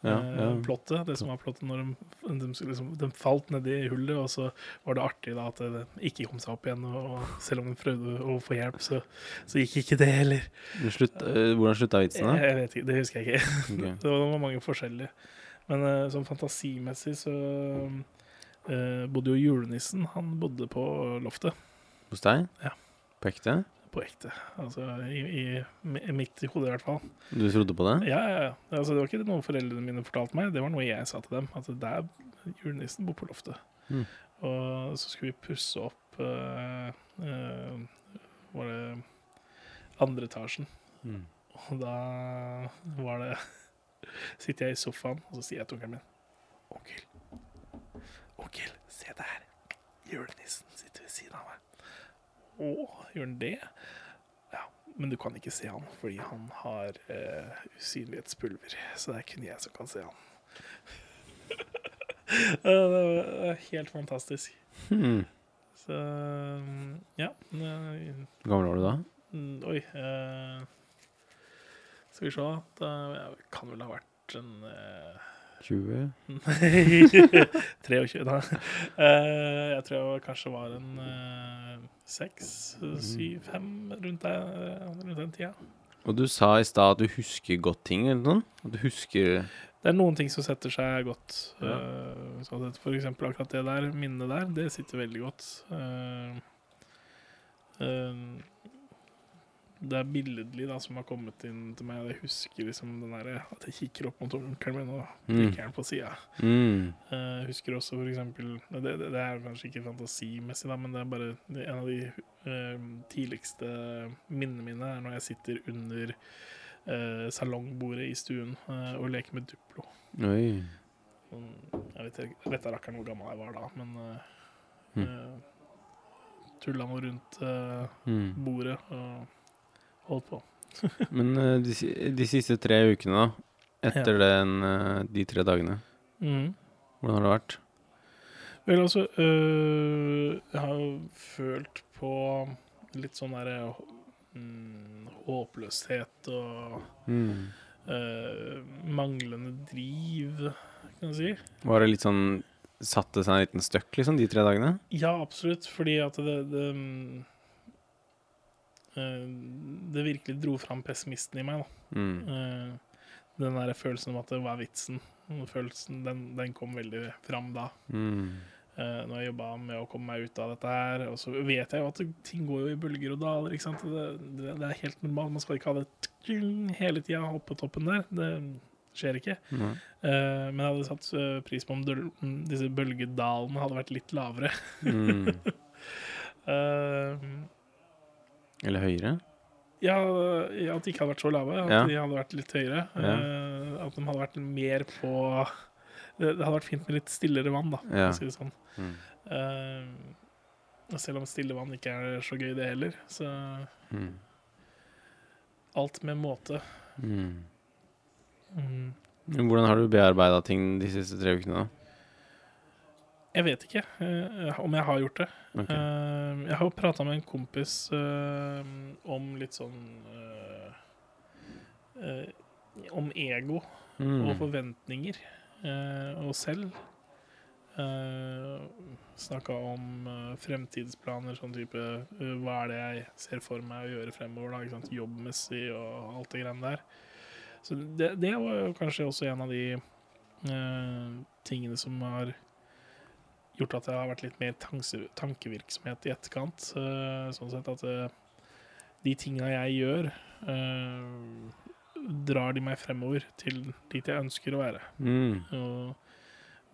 Ja, Eh, ja. Plottet. Det som var plottet når de, de, liksom, de falt nedi hullet, og så var det artig da at de ikke kom seg opp igjen. Og, og selv om de prøvde å få hjelp, så, så gikk ikke det heller. Slutt, eh, hvordan slutta vitsen, da? Jeg, jeg vet ikke, Det husker jeg ikke. Okay. det var, det var mange forskjellige. Men uh, sånn fantasimessig så eh, bodde jo julenissen. Han bodde på loftet. Hos deg? Ja. På ekte? På ekte. Altså i, i, mi- midt i hvert fall. Du trodde på det? Ja, ja, ja. Altså, det var ikke noe foreldrene mine fortalte meg, det var noe jeg sa til dem. At der julenissen bor på loftet. Mm. Og så skulle vi pusse opp uh, uh, Var det andre etasjen. Mm. Og da var det Sitter jeg i sofaen, og så sier jeg til onkelen min Onkel, onkel, se der. Julenissen sitter ved siden av meg. Å, gjør han det? Ja, men du kan ikke se han, fordi han har eh, usynlighetspulver. Så det er kun jeg som kan se han. Det er helt fantastisk. Hmm. Så ja. Hvor gammel var du da? Mm, Oi. Eh, skal vi se da, Jeg kan vel ha vært en eh, 20? Nei 23, da. Uh, jeg tror jeg kanskje var en uh, seks, syv, fem rundt, der, rundt den tida. Og du sa i stad at du husker godt ting, eller noe? At du husker Det er noen ting som setter seg godt. Ja. Uh, for eksempel akkurat det der, minnet der, det sitter veldig godt. Uh, eh, det er billedlig da, som har kommet inn til meg. Jeg husker liksom den der, at jeg kikker opp mot onkelen min og Mm. drikker den på sida. Mm. Jeg husker også for eksempel det, det, det er kanskje ikke fantasimessig, da, men det er bare det, en av de uh, tidligste minnene mine er når jeg sitter under uh, salongbordet i stuen og leker med Duplo. Oi. Sånn, Jeg vet, ikke- jeg vet da rakkeren hvor gammel jeg var da, men uh, Mm. tulla nå rundt Mm. bordet og holdt på. Men eh, de, de siste tre ukene, da? Etter den, eh, de tre dagene, Mm. hvordan har det vært? Vel, altså øh, Jeg har jo følt på litt sånn derre mm, håpløshet og Mm. øh, manglende driv, kan du si. Var det litt sånn Satte seg en liten støkk, liksom, de tre dagene? Ja, absolutt, fordi at det det, mm, det virkelig dro fram pessimisten i meg, da. Mm. Eh, den der følelsen om at det var vitsen, følelsen, den, den kom veldig fram da. Mm. Uh, når jeg jobba med å komme meg ut av dette her. Og så vet jeg jo at ting går jo i bølger og daler. ikke sant? Det, det, det er helt normalt. Man skal ikke ha det hele tida oppe på toppen der. Det skjer ikke. Mm. Eh, men jeg hadde satt eh, pris på om disse bølgedalene hadde vært litt lavere. Mm. Eller høyere? ja, at de ikke hadde vært så lave. At Ja. de hadde vært litt høyere. Ja. Eh, at de hadde vært mer på Det, hadde vært fint med litt stillere vann, da, for Ja. å si det sånn. Mm. Uh, selv om stille vann ikke er så gøy, det heller. Så Mm. alt med måte. Mm. Mm. Hvordan har du bearbeida ting de siste tre ukene, da? Jeg vet ikke uh, om jeg har gjort det. Okay. Uh, jeg har jo prata med en kompis uh, om litt sånn Om ego Mm. og forventninger og selv. Uh, Snakka om fremtidsplaner, sånn type Hva er det jeg ser for meg å gjøre fremover, da, ikke sant? jobbmessig og alt det greiene der. Så det, det var kanskje også en av de tingene som har gjort at det har vært litt mer tankevirksomhet i etterkant. eh, sånn sett at eh, de tinga jeg gjør, eh, drar de meg fremover til dit jeg ønsker å være. Mm. Og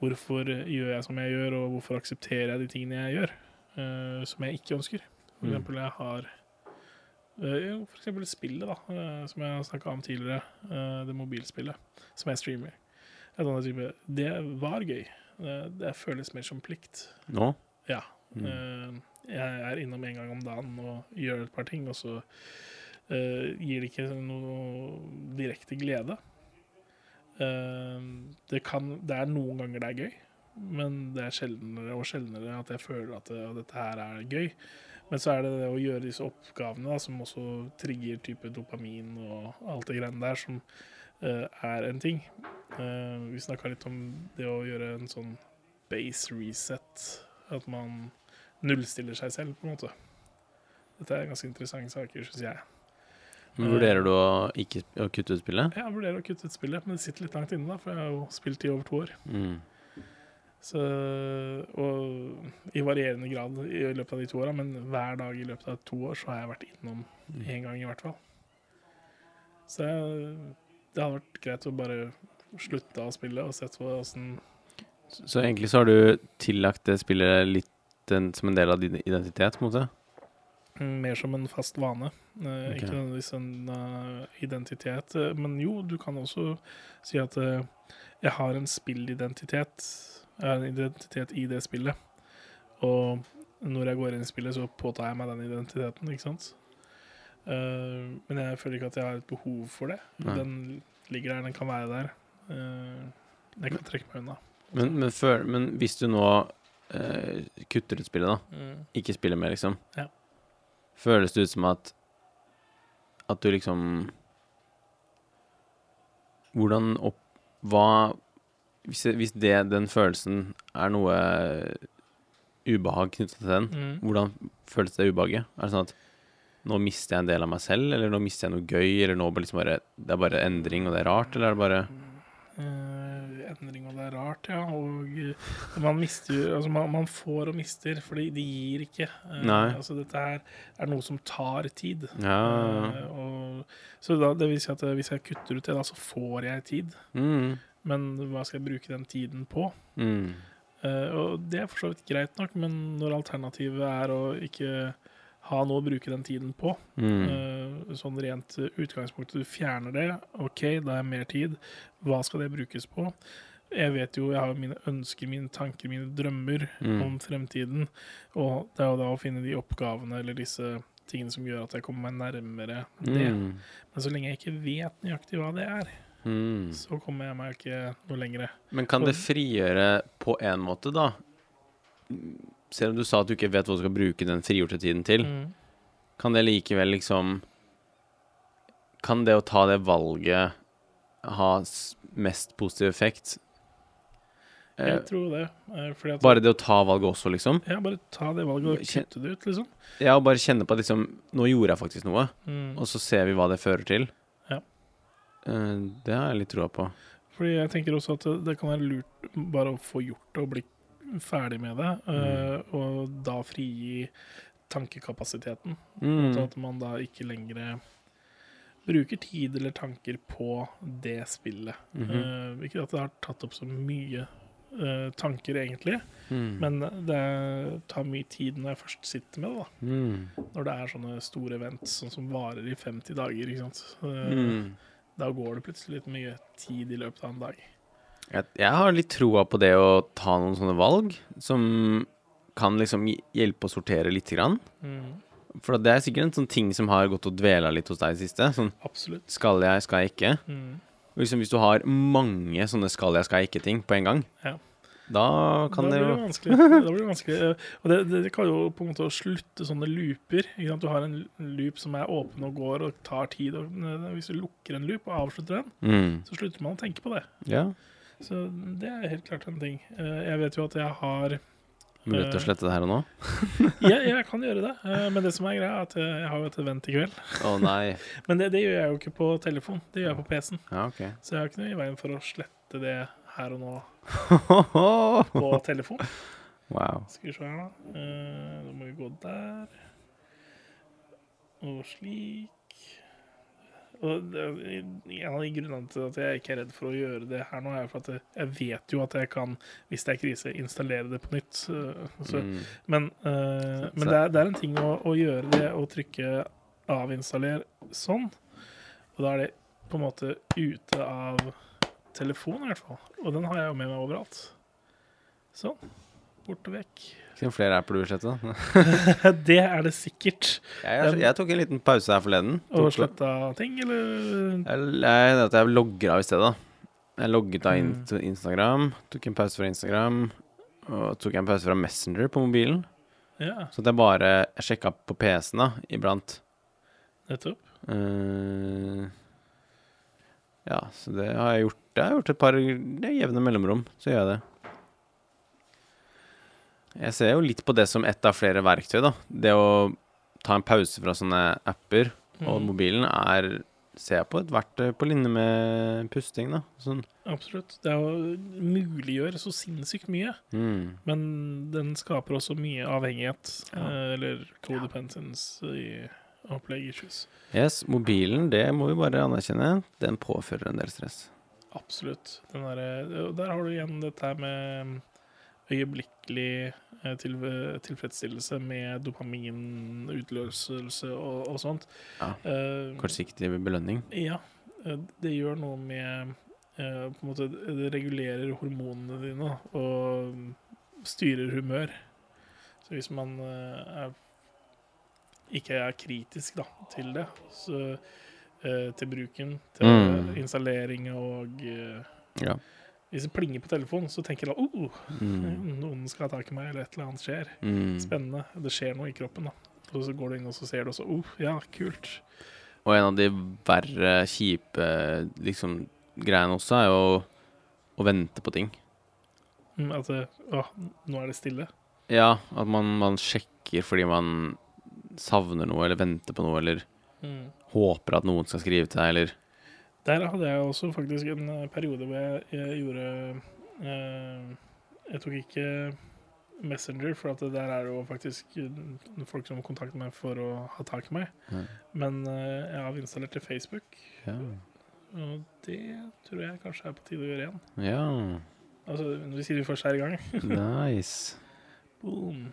hvorfor gjør jeg som jeg gjør, og hvorfor aksepterer jeg de tingene jeg gjør, som jeg ikke ønsker. For Mm. eksempel jeg har for eksempel spillet, da, som jeg har snakka om tidligere. det mobilspillet som jeg streamer. Det var gøy. Det, det føles mer som plikt. Nå? Ja. Mm. Eh, jeg er innom en gang om dagen og gjør et par ting, og så eh, gir det ikke noe direkte glede. Eh, det, kan, det er noen ganger det er gøy, men det er sjeldnere og sjeldnere at jeg føler at det, at dette her er gøy. Men så er det det å gjøre disse oppgavene da, som også trigger type dopamin og alt det greiene der, som eh, er en ting. Eh, vi snakka litt om det å gjøre en sånn base reset. At man nullstiller seg selv, på en måte. Dette er ganske interessante saker, syns jeg. Men vurderer du å ikke å kutte ut spillet? Jeg vurderer å kutte ut spillet, men det sitter litt langt inne, da, for jeg har jo spilt i over to år. Mm. Så, og i varierende grad i løpet av de to åra, men hver dag i løpet av to år så har jeg vært innom én gang, i hvert fall. Så jeg, det hadde vært greit å bare slutte å spille og sett på åssen Så, så egentlig så har du tillagt det spillet litt en, som en del av din identitet, på en måte? Mer som en fast vane. Okay. Ok. Ikke nødvendigvis en uh, identitet. Eh, men jo, du kan også si at uh, jeg har en spillidentitet. Jeg har en identitet i det spillet. Og når jeg går inn i spillet, så påtar jeg meg den identiteten, ikke sant. Eh, men jeg føler ikke at jeg har et behov for det. Nei. Den ligger der, den kan være der. Uh, jeg kan trekke meg unna. Men, men, før, men hvis du nå uh, kutter ut spillet, da, Mm. ikke spiller mer, liksom, Ja. føles det ut som at at du liksom Hvordan opp Hva Hvis, hvis det, den følelsen er noe ubehag knyttet til den, Mm. hvordan føles det ubehaget? Er det sånn at nå mister jeg en del av meg selv, eller nå mister jeg noe gøy, eller nå liksom bare, det er bare endring, og det er rart, eller er det bare uh, endring, og det er rart, ja. Og eh, man mister Altså, man, man får og mister, fordi det gir ikke. Uh. Altså, dette her er noe som tar tid. Ja. Uh, og, så da, det vil si at hvis jeg kutter ut det, da, så får jeg tid. Mm. Men hva skal jeg bruke den tiden på? Mm. Og det er for så vidt greit nok, men når alternativet er å ikke ha noe å bruke den tiden på, Mm. eh, sånn rent utgangspunkt, du fjerner det, OK, da er mer tid. Hva skal det brukes på? Jeg vet jo, jeg har mine ønsker, mine tanker, mine drømmer Mm. om fremtiden. Og det er jo da å finne de oppgavene eller disse tingene som gjør at jeg kommer meg nærmere det. Mm. Men så lenge jeg ikke vet nøyaktig hva det er, Mm. så kommer jeg meg ikke noe lenger. Men kan det frigjøre på en måte, da? Selv om du sa at du ikke vet hva du skal bruke den frigjorte tiden til, Mm. kan det likevel liksom Kan det å ta det valget ha mest positiv effekt? Eh, Jeg tror det. eh, at bare det å ta valget også, liksom? Ja, bare ta det valget og kutte det ut, liksom. Ja, og bare kjenne på at liksom Nå gjorde jeg faktisk noe, Mm. og så ser vi hva det fører til. Ja. Eh, det har jeg litt troa på. Fordi jeg tenker også at det, det kan være lurt bare å få gjort det og bli ferdig med det, mm. og da frigi tankekapasiteten. Mm. Så at man da ikke lenger bruker tid eller tanker på det spillet. Eh, ikke at det har tatt opp så mye eh, tanker, egentlig, Mm. men det tar mye tid når jeg først sitter med det. da. Mm. Når det er sånne store event sånn som varer i 50 dager. ikke sant? Eh, Mm. Da går det plutselig litt mye tid i løpet av en dag. Jeg, jeg har litt troa på det å ta noen sånne valg som kan liksom hjelpe å sortere lite grann. Mm, For det er sikkert en sånn ting som har gått og dvela litt hos deg i det siste. Sånn absolutt. skal jeg, skal jeg ikke? Mm, liksom hvis du har mange sånne skal jeg, skal jeg ikke-ting på en gang, Ja. da kan da det jo vanskelig. Da blir det vanskelig. eh, Og det, det, det kan jo på en måte slutte sånne looper. Du har en loop som er åpen og går og tar tid. Og eh, hvis du lukker en loop og avslutter den, mm. så slutter man å tenke på det. Ja. Så det er helt klart en ting. Eh, Jeg vet jo at jeg har Mulighet til å slette det her og nå? ja, jeg kan gjøre det, eh, men det som er greia, er at jeg har jo et event i kveld. Å nei. Men det, det gjør jeg jo ikke på telefon, det gjør jeg på PC-en. Ja, okay. Så jeg har ikke noe i veien for å slette det her og nå på telefon. wow. Skal vi se her, da. Eh, Da må vi gå der. Og slik. Og en av de grunnene til at jeg ikke er redd for å gjøre det her nå, er for at jeg, vet jo at jeg kan, hvis det er krise, installere det på nytt. Så, så, Mm. Men, uh, men det, er, det er en ting å, å gjøre det og trykke avinstaller sånn. Og da er det på en måte ute av telefonen, i hvert fall. Og den har jeg jo med meg overalt. Sånn. Bort og vekk. Ikke flere slette? da? det er det sikkert. Jeg, jeg tok en liten pause her forleden. Og Tok- sletta ting, eller Jeg, jeg, jeg logger av i stedet. Jeg logget av Mm. Instagram, tok en pause fra Instagram, og tok en pause fra Messenger på mobilen. Ja, Så at jeg bare jeg sjekka på PC-en da, iblant. nettopp. Uh, ja, så det har jeg gjort. Det har jeg gjort et par jevne mellomrom. Så gjør jeg det. Jeg ser jo litt på det som ett av flere verktøy. da Det å ta en pause fra sånne apper og Mm, mobilen er ser jeg på et verktøy på linje med pusting. da sånn. absolutt. Det er jo muliggjør så sinnssykt mye. mm. Men den skaper også mye avhengighet, Ja. eh, eller codependence i opplegg issues. Yes, mobilen, det må vi bare anerkjenne. Den påfører en del stress. Absolutt. Den der, der har du igjen dette her med øyeblikkelig eh, til, tilfredsstillelse med dopaminutløselse og, og sånt. Ja. Eh, Kortsiktig belønning. Ja, eh, det gjør noe med eh, på en måte, Det regulerer hormonene dine og styrer humør. Så hvis man eh, er, ikke er kritisk da, til det, så, eh, til bruken, til Mm. installering og eh, Ja. Hvis det plinger på telefonen, så tenker jeg oh, Mm. noen skal ha tak i meg, eller et eller annet skjer. Mm. Spennende. Det skjer noe i kroppen. da. Og så går du inn og så ser du også oh, ja, kult. Og en av de verre, kjipe liksom, greiene også er jo å vente på ting. Mm, At det, å, nå er det stille. Ja, at man, man sjekker fordi man savner noe, eller venter på noe, eller Mm. håper at noen skal skrive til deg, eller Der hadde jeg også faktisk en eh, periode hvor jeg, jeg gjorde eh, Jeg tok ikke Messenger, for at der er jo faktisk eh, folk som kontakter meg for å ha tak i meg. Ja. Men jeg avinstallerte Facebook, Ja. og det tror jeg kanskje er på tide å gjøre igjen. ja. Altså, vi sier vi først er i gang Nice. Boom.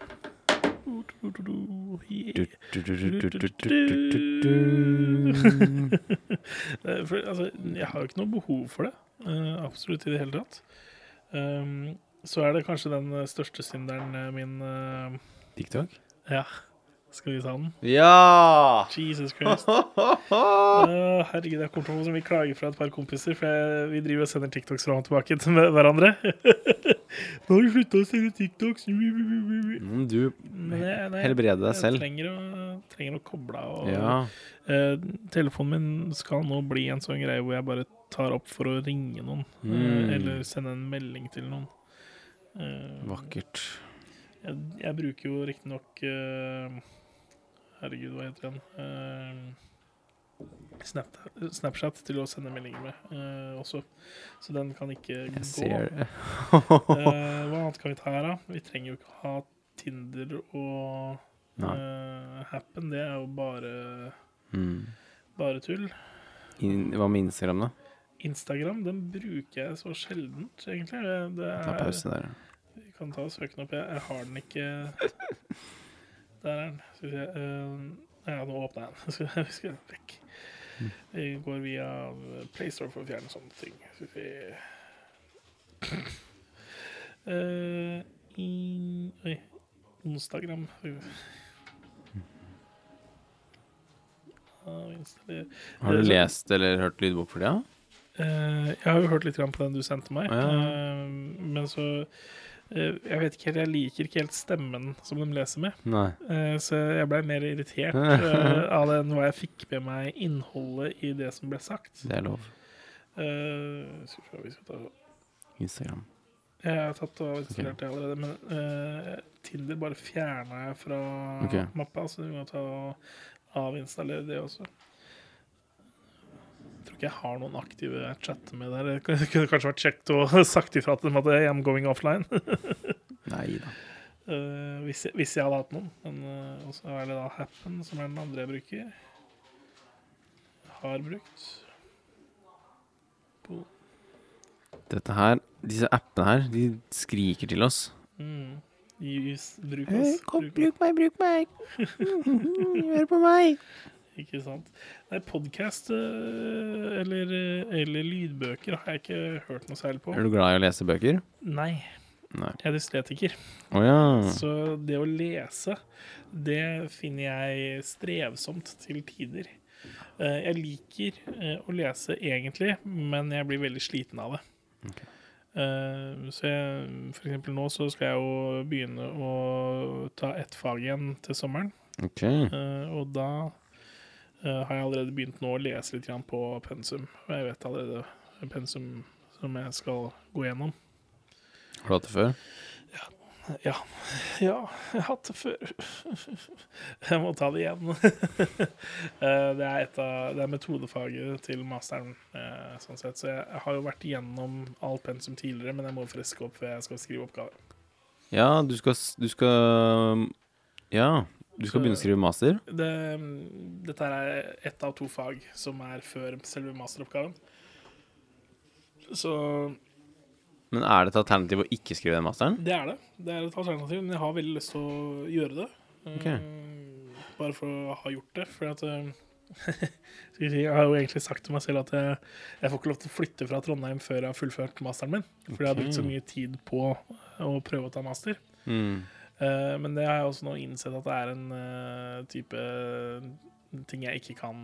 For, altså, jeg har jo ikke noe behov for det. Uh, absolutt i det hele tatt. Um, så er det kanskje den eh, største synderen eh, min Uh, TikTok? Ja, skal vi ta den? Ja! Jesus Christ. Uh, herregud, jeg kommer til å få klager fra et par kompiser, for jeg, vi driver og sender TikToks fram og tilbake til hverandre. Nå har du slutta å sende TikToks. Mm, Du jeg, helbreder deg jeg selv. trenger å, trenger å koble av. og- Ja. uh, telefonen min skal nå bli en sånn greie hvor jeg bare tar opp for å ringe noen. mm. uh, eller sende en melding til noen. Eh, Vakkert. Jeg, jeg bruker jo riktignok uh, Herregud, hva heter den? Eh, Snap, Snapchat til å sende meldinger med uh, også. Så den kan ikke Jeg gå. ser det. uh, hva annet kan vi ta her, da? Vi trenger jo ikke ha Tinder og uh, Happen. Det er jo bare, Mm. bare tull. In, hva med Instagram, da? Instagram den bruker jeg så sjeldent, egentlig. Det- Det Ta er, pause der. vi kan ta søken opp. Jeg, jeg har den ikke Der er den. Skal vi se. eh, ja, nå åpner jeg den. Vi- skal vekk. Vi går via PlayStore for å fjerne sånne ting. Skal vi se. Eh, oi. Onsdagram. Har du så- lest eller hørt lydbok for det? Ja? Eh, jeg har jo hørt litt på den du sendte meg, Ja. eh, men så eh, Jeg vet ikke helt, jeg liker ikke helt stemmen som de leser med, Nei. eh, så jeg ble mer irritert eh, av det enn hva jeg fikk med meg innholdet i det som ble sagt. Det er lov. Uh, skal vi skal ta Instagram. Jeg har tatt og installert det allerede, men uh, Tinder bare fjerna jeg fra okay. mappa, så vi må ta og avinstallere det også. Ikke jeg har noen aktive jeg chatter med der. Det kunne kanskje vært kjekt å sagt ifra til dem at I'm going offline. Nei da. Uh, hvis, jeg, hvis jeg hadde hatt noen. Men uh, også er det da Happen, som er den andre jeg bruker. Har brukt. På, Dette her, disse appene her, de skriker til oss. mm, Just, bruk oss. bruk meg, bruk meg. Hør på meg. Ikke sant. Nei, podkast eller, eh, eller lydbøker har jeg ikke hørt noe særlig på. Er du glad i å lese bøker? Nei, Nei. jeg er dysletiker. Oh, ja. Så det å lese, det finner jeg strevsomt til tider. Eh, Jeg liker eh, å lese egentlig, men jeg blir veldig sliten av det. Ok. Eh, Så jeg, for eksempel nå så skal jeg jo begynne å ta ett fag igjen til sommeren. OK. Eh, og da eh, har jeg allerede begynt nå å lese litt grann på pensum. Og jeg vet allerede pensum som jeg skal gå gjennom. Har du hatt det før? Ja, ja jeg har hatt det før. jeg må ta det igjen. Eh, det, er et av, det er metodefaget til masteren, eh, sånn sett. Så jeg har jo vært igjennom alt pensum tidligere, men jeg må friske opp før jeg skal skrive oppgave. Ja, du skal, du skal Ja, du skal Så- begynne å skrive master? Det, dette er ett av to fag som er før selve masteroppgaven. Så Men er det et alternativ å ikke skrive den masteren? det er det. Det er et alternativ, men jeg har veldig lyst til å gjøre det. Okay. Eh, bare for å ha gjort det. For at vi si, Jeg har jo egentlig sagt til meg selv at jeg, jeg får ikke lov til å flytte fra Trondheim før jeg har fullført masteren min. Fordi jeg har brukt så mye tid på å prøve å ta master. Mm. Eh, men det har jeg også nå innsett at det er en eh, type ting jeg ikke kan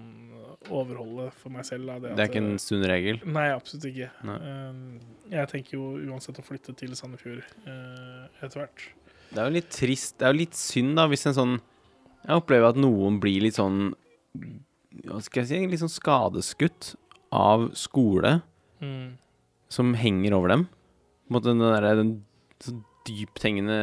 overholde for meg selv. Det er ikke en sunn regel? Nei, absolutt ikke. Nei. Eh, jeg tenker jo uansett å flytte til Sandefjord eh, etter hvert. Det er jo litt trist Det er jo litt synd, da, hvis en sånn Jeg opplever at noen blir litt sånn Hva skal jeg si? Litt sånn skadeskutt av skole som henger over dem. På en måte den derre dypthengende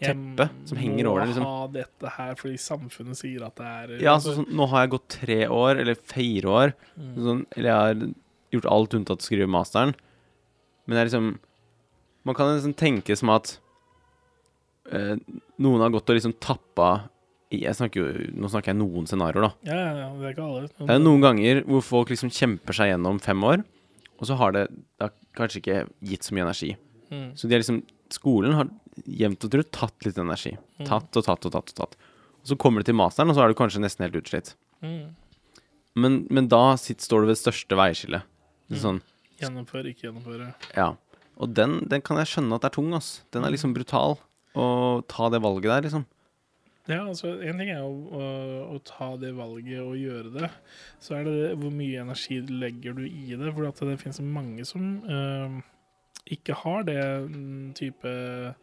teppe som henger over det. Jeg Liksom. ha dette her fordi samfunnet sier at det er Ja, altså, sånn, nå har jeg gått tre år, eller fire år, Mm. sånn, eller jeg har gjort alt unntatt å skrive masteren. Men det er liksom Man kan liksom tenke som at eh, noen har gått og liksom tappa snakker jo, Nå snakker jeg noen scenarioer, da. Ja, ja, ja, det er ikke alle. Det er noen ganger hvor folk liksom kjemper seg gjennom fem år, og så har det, det har kanskje ikke gitt så mye energi. Mm. Så de er liksom Skolen har jevnt og trutt tatt litt energi. Mm. Tatt og tatt og tatt og tatt. Og så kommer du til masteren, og så er du kanskje nesten helt utslitt. Mm. Men, men da sitt, står du ved det største veiskillet. Mm. Sånn, Gjennomføre, ikke gjennomføre. ja. Og den, den kan jeg skjønne at er tung, ass. Den er liksom brutal. Å ta det valget der, liksom. Ja, altså En ting er å, å, å ta det valget og gjøre det. Så er det hvor mye energi legger du i det. For at det finnes mange som eh, ikke har det mm, type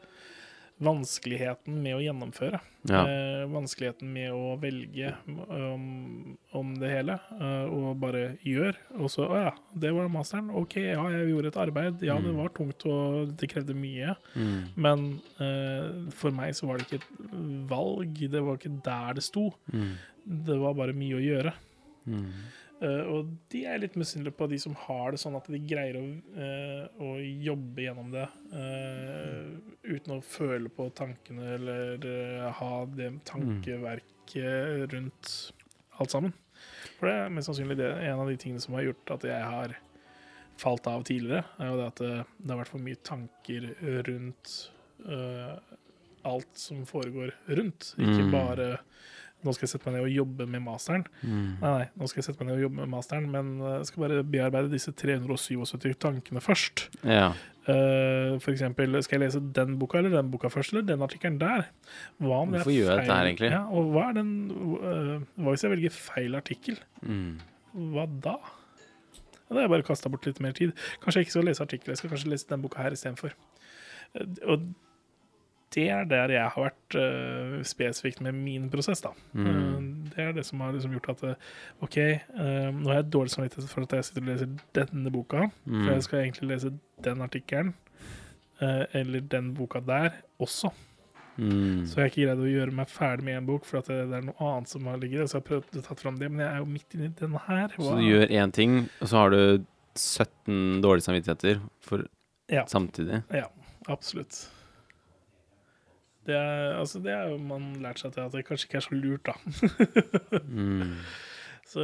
vanskeligheten med å gjennomføre. Ja. Eh, vanskeligheten med å velge um, om det hele, eh, og bare gjør. Og så Å ja, det var masteren. OK, ja, jeg gjorde et arbeid. Ja, det Mm. var tungt, og det krevde mye. Mm. Men eh, for meg så var det ikke et valg. Det var ikke der det sto. Mm. Det var bare mye å gjøre. Mm. Eh, og de er litt misunnelige på, de som har det sånn at de greier å, eh, å jobbe gjennom det eh, uten å føle på tankene eller ha det tankeverket rundt alt sammen. For det er mest sannsynlig det, en av de tingene som har gjort at jeg har falt av tidligere, er jo det at det, det har vært for mye tanker rundt uh, alt som foregår rundt. Ikke Mm. bare nå skal jeg sette meg ned og jobbe med masteren. Mm. Nei, nei, nå skal jeg sette meg ned og jobbe med masteren, men eh, jeg skal bare bearbeide disse 377 tankene først. Ja. Uh, for eksempel, skal jeg lese den boka eller den boka først, eller den artikkelen der? Hva om Hvorfor gjør jeg dette her, egentlig? Ja, og hva den uh, Hva hvis jeg velger feil artikkel? Mm. Hva da? Ja, Da har jeg bare kasta bort litt mer tid. Kanskje jeg ikke skal lese artikler, jeg skal kanskje lese den boka her istedenfor. Uh, og det er der jeg har vært uh, spesifikt med min prosess, da. Mm. Uh, det er det som har liksom gjort at eh, OK, uh, nå har jeg dårlig samvittighet for at jeg sitter og leser denne boka, for Mm. jeg skal egentlig lese den artikkelen, eller den boka der også. Mm. Så jeg har ikke greid å gjøre meg ferdig med en bok, for at det, det er noe annet som har ligget der. Så jeg har prøvd å ta fram det, men jeg er jo midt inni denne her. Så du gjør én ting, og så har du 17 dårlige samvittigheter for Ja. samtidig. Ja, absolutt. Det er, altså det er jo man lært seg til at det kanskje ikke er så lurt, da. Mm. Så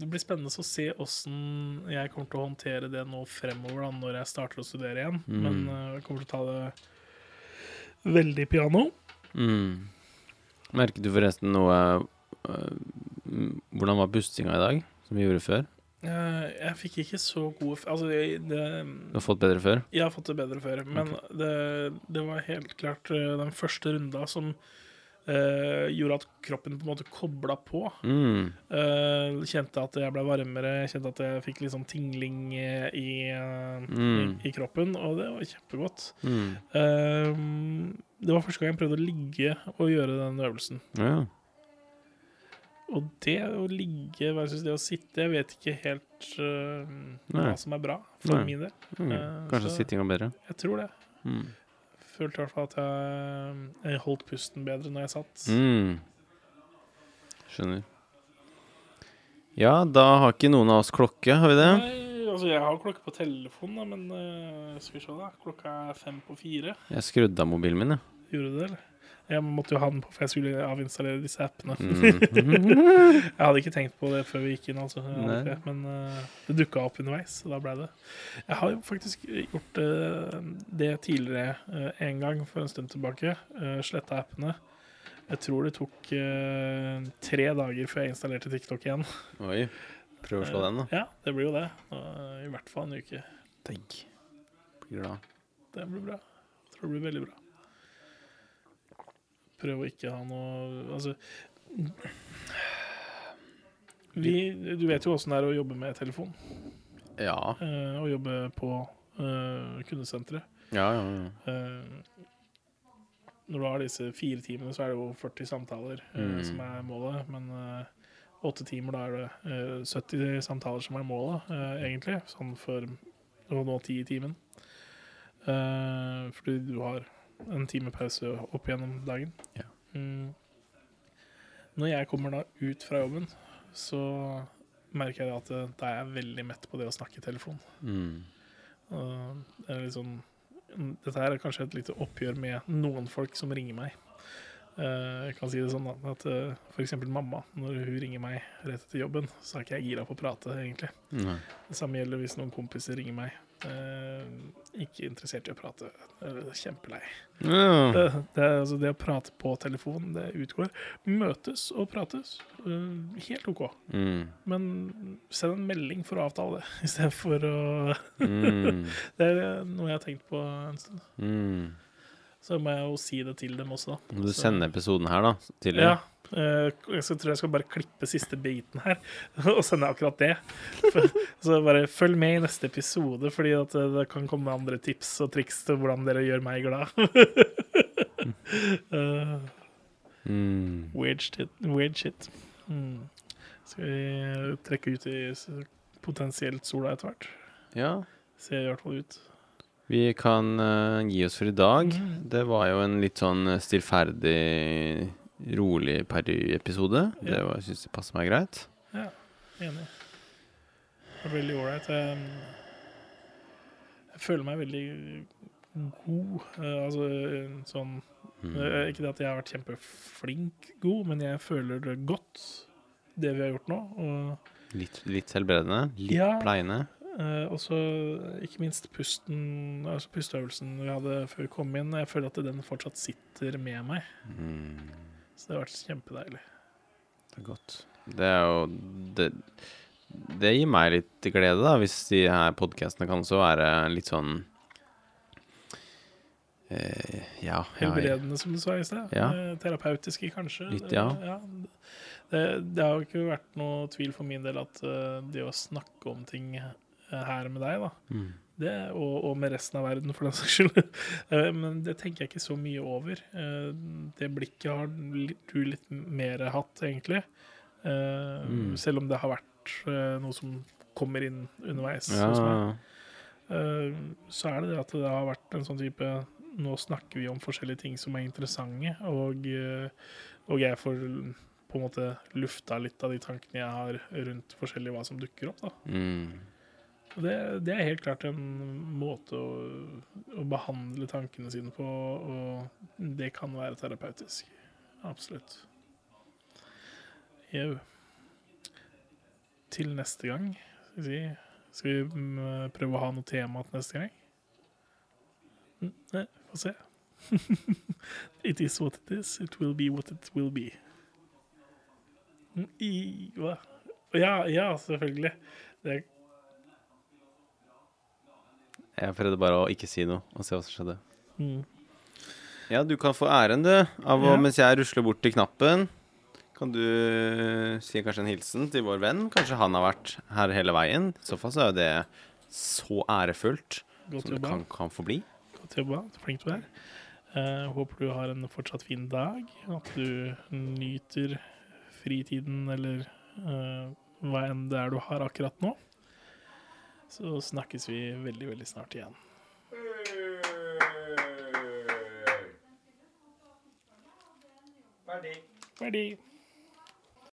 det blir spennende å se åssen jeg kommer til å håndtere det nå fremover, da, når jeg starter å studere igjen. Mm. Men eh, jeg kommer til å ta det veldig piano. Mm. Merket du forresten noe mm, Hvordan var bustinga i dag, som vi gjorde før? Eh, jeg fikk ikke så gode Altså, det, det Du har fått bedre før? Jeg har fått det bedre før, men det, det var helt klart eh, den første runda som uh, gjorde at kroppen på en måte kobla på. Mm. Uh, kjente at jeg ble varmere, kjente at jeg fikk litt sånn tingling i, uh, Mm. i, i kroppen, og det var kjempegodt. Mm. Det var første gang jeg prøvde å ligge og gjøre den øvelsen. Ja. Og det å ligge versus det å sitte, jeg vet ikke helt uh, hva som er bra for Nei. min del. Mm. Eh, Kanskje sitting er bedre? Jeg tror det. Mm. Følte i hvert fall at jeg, jeg holdt pusten bedre når jeg satt. Mm. Skjønner. Ja, da har ikke noen av oss klokke, har vi det? Nei, altså jeg har klokke på telefonen, da, men uh, skal vi se da. Klokka er fem på fire. Jeg skrudde av mobilen min, jeg. Gjorde du det, eller? Jeg måtte jo ha den på, for jeg skulle avinstallere disse appene. Mm. jeg hadde ikke tenkt på det før vi gikk inn, altså. Men uh, det dukka opp underveis, så da ble det. Jeg har jo faktisk gjort uh, det tidligere uh, en gang for en stund tilbake. Uh, Sletta appene. Jeg tror det tok tre dager før jeg installerte TikTok igjen. Oi. Prøv å slå den, da. Ja, det blir jo det. I hvert fall en uke. Tenk. Blir glad. Det blir bra. Jeg tror det blir veldig bra. Prøv å ikke ha noe Altså vi, Du vet jo åssen det er å jobbe med telefon. Ja. å jobbe på uh, kundesenteret. Ja, ja, ja. Uh, når du har disse fire timene, så er det jo 40 samtaler Mm. som er målet. Men åtte timer, da er det eh, 70 samtaler som er målet, egentlig. Sånn for å nå ti i timen. Fordi du har en time pause opp gjennom dagen. Ja. Mm. Når jeg kommer da ut fra jobben, så merker jeg at eh, da er jeg veldig mett på det å snakke i telefon. Mm. Det er litt sånn Dette her er kanskje et lite oppgjør med noen folk som ringer meg. Uh, jeg kan si det sånn at uh, f.eks. mamma, når hun ringer meg rett etter jobben, så er ikke jeg gira på å prate, egentlig. Nei. Det samme gjelder hvis noen kompiser ringer meg. Eh, ikke interessert i å prate. Kjempelei. Ja. Det, det, altså, det å prate på telefon, det utgår. Møtes og prates, eh, helt OK. Mm. Men send en melding for å avtale det, istedenfor å Mm. Det er noe jeg har tenkt på en stund. Mm. Så må jeg jo si det til dem også, da. Du sender episoden her, da? Til Ja. Eh, Jeg tror jeg skal bare klippe siste biten her og sende akkurat det. Så bare følg med i neste episode, fordi at eh, det kan komme andre tips og triks til hvordan dere gjør meg glad. Eh, Mm. weird shit. Weird shit. Mm. Skal vi trekke ut i potensielt sola etter hvert? Ja. Ser i hvert fall ut. Vi kan uh, gi oss for i dag. Mm. Det var jo en litt sånn stillferdig, rolig Perry-episode. Det Ja. var- syns jeg passer meg greit. Ja, enig. Det veldig ålreit. Jeg, føler meg veldig god. eh, altså sånn Mm. eh, Ikke det at jeg har vært kjempeflink god, men jeg føler det godt, det vi har gjort nå. Og Litt, litt selvbredende. Litt Ja. pleiende. og også ikke minst pusten, altså pusteøvelsen vi hadde før vi kom inn. Jeg føler at den fortsatt sitter med meg. Mm. Så det har vært kjempedeilig. Det er godt. Det er jo det, det gir meg litt glede, da, hvis de her podkastene kan også være litt sånn eh, Ja. ja, Helbredende, som du sa i sted. Ja. Eh, Terapeutiske, kanskje. Litt, ja. Det, det har jo ikke vært noe tvil for min del at eh, det å snakke om ting eh, her med deg, da, Mm. det, og, og med resten av verden, for den saks skyld, eh, men det tenker jeg ikke så mye over. Eh, Det blikket har du litt mer hatt, egentlig. Eh, Mm. Selv om det har vært eh, noe som kommer inn underveis Ja. hos meg. Eh, så er det det at det har vært en sånn type Nå snakker vi om forskjellige ting som er interessante, og, eh, og jeg får på en måte lufta litt av de tankene jeg har rundt forskjellig hva som dukker opp. da. Mm. Det, det er helt klart en måte å, å behandle tankene sine på, og det kan være terapeutisk. Absolutt. Jau. Til neste gang, skal vi si. Skal vi mm, prøve å ha noe tema til neste gang? Nei, få se. it is what it is, it will be what it will be. I, hva? Ja, ja, selvfølgelig. Det Jeg prøvde bare å ikke si noe og se hva som skjedde. mm. Ja, du kan få æren, du, av å, Ja. mens jeg rusler bort til knappen. Kan du si kanskje en hilsen til vår venn? Kanskje han har vært her hele veien? I så fall så er jo det så ærefullt Godt som det kan, kan få bli. Godt jobba. Flink du er. Uh, håper du har en fortsatt fin dag. At du nyter fritiden eller uh, hva enn det er du har akkurat nå. Så snakkes vi veldig, veldig snart igjen. Ferdig. Ferdig.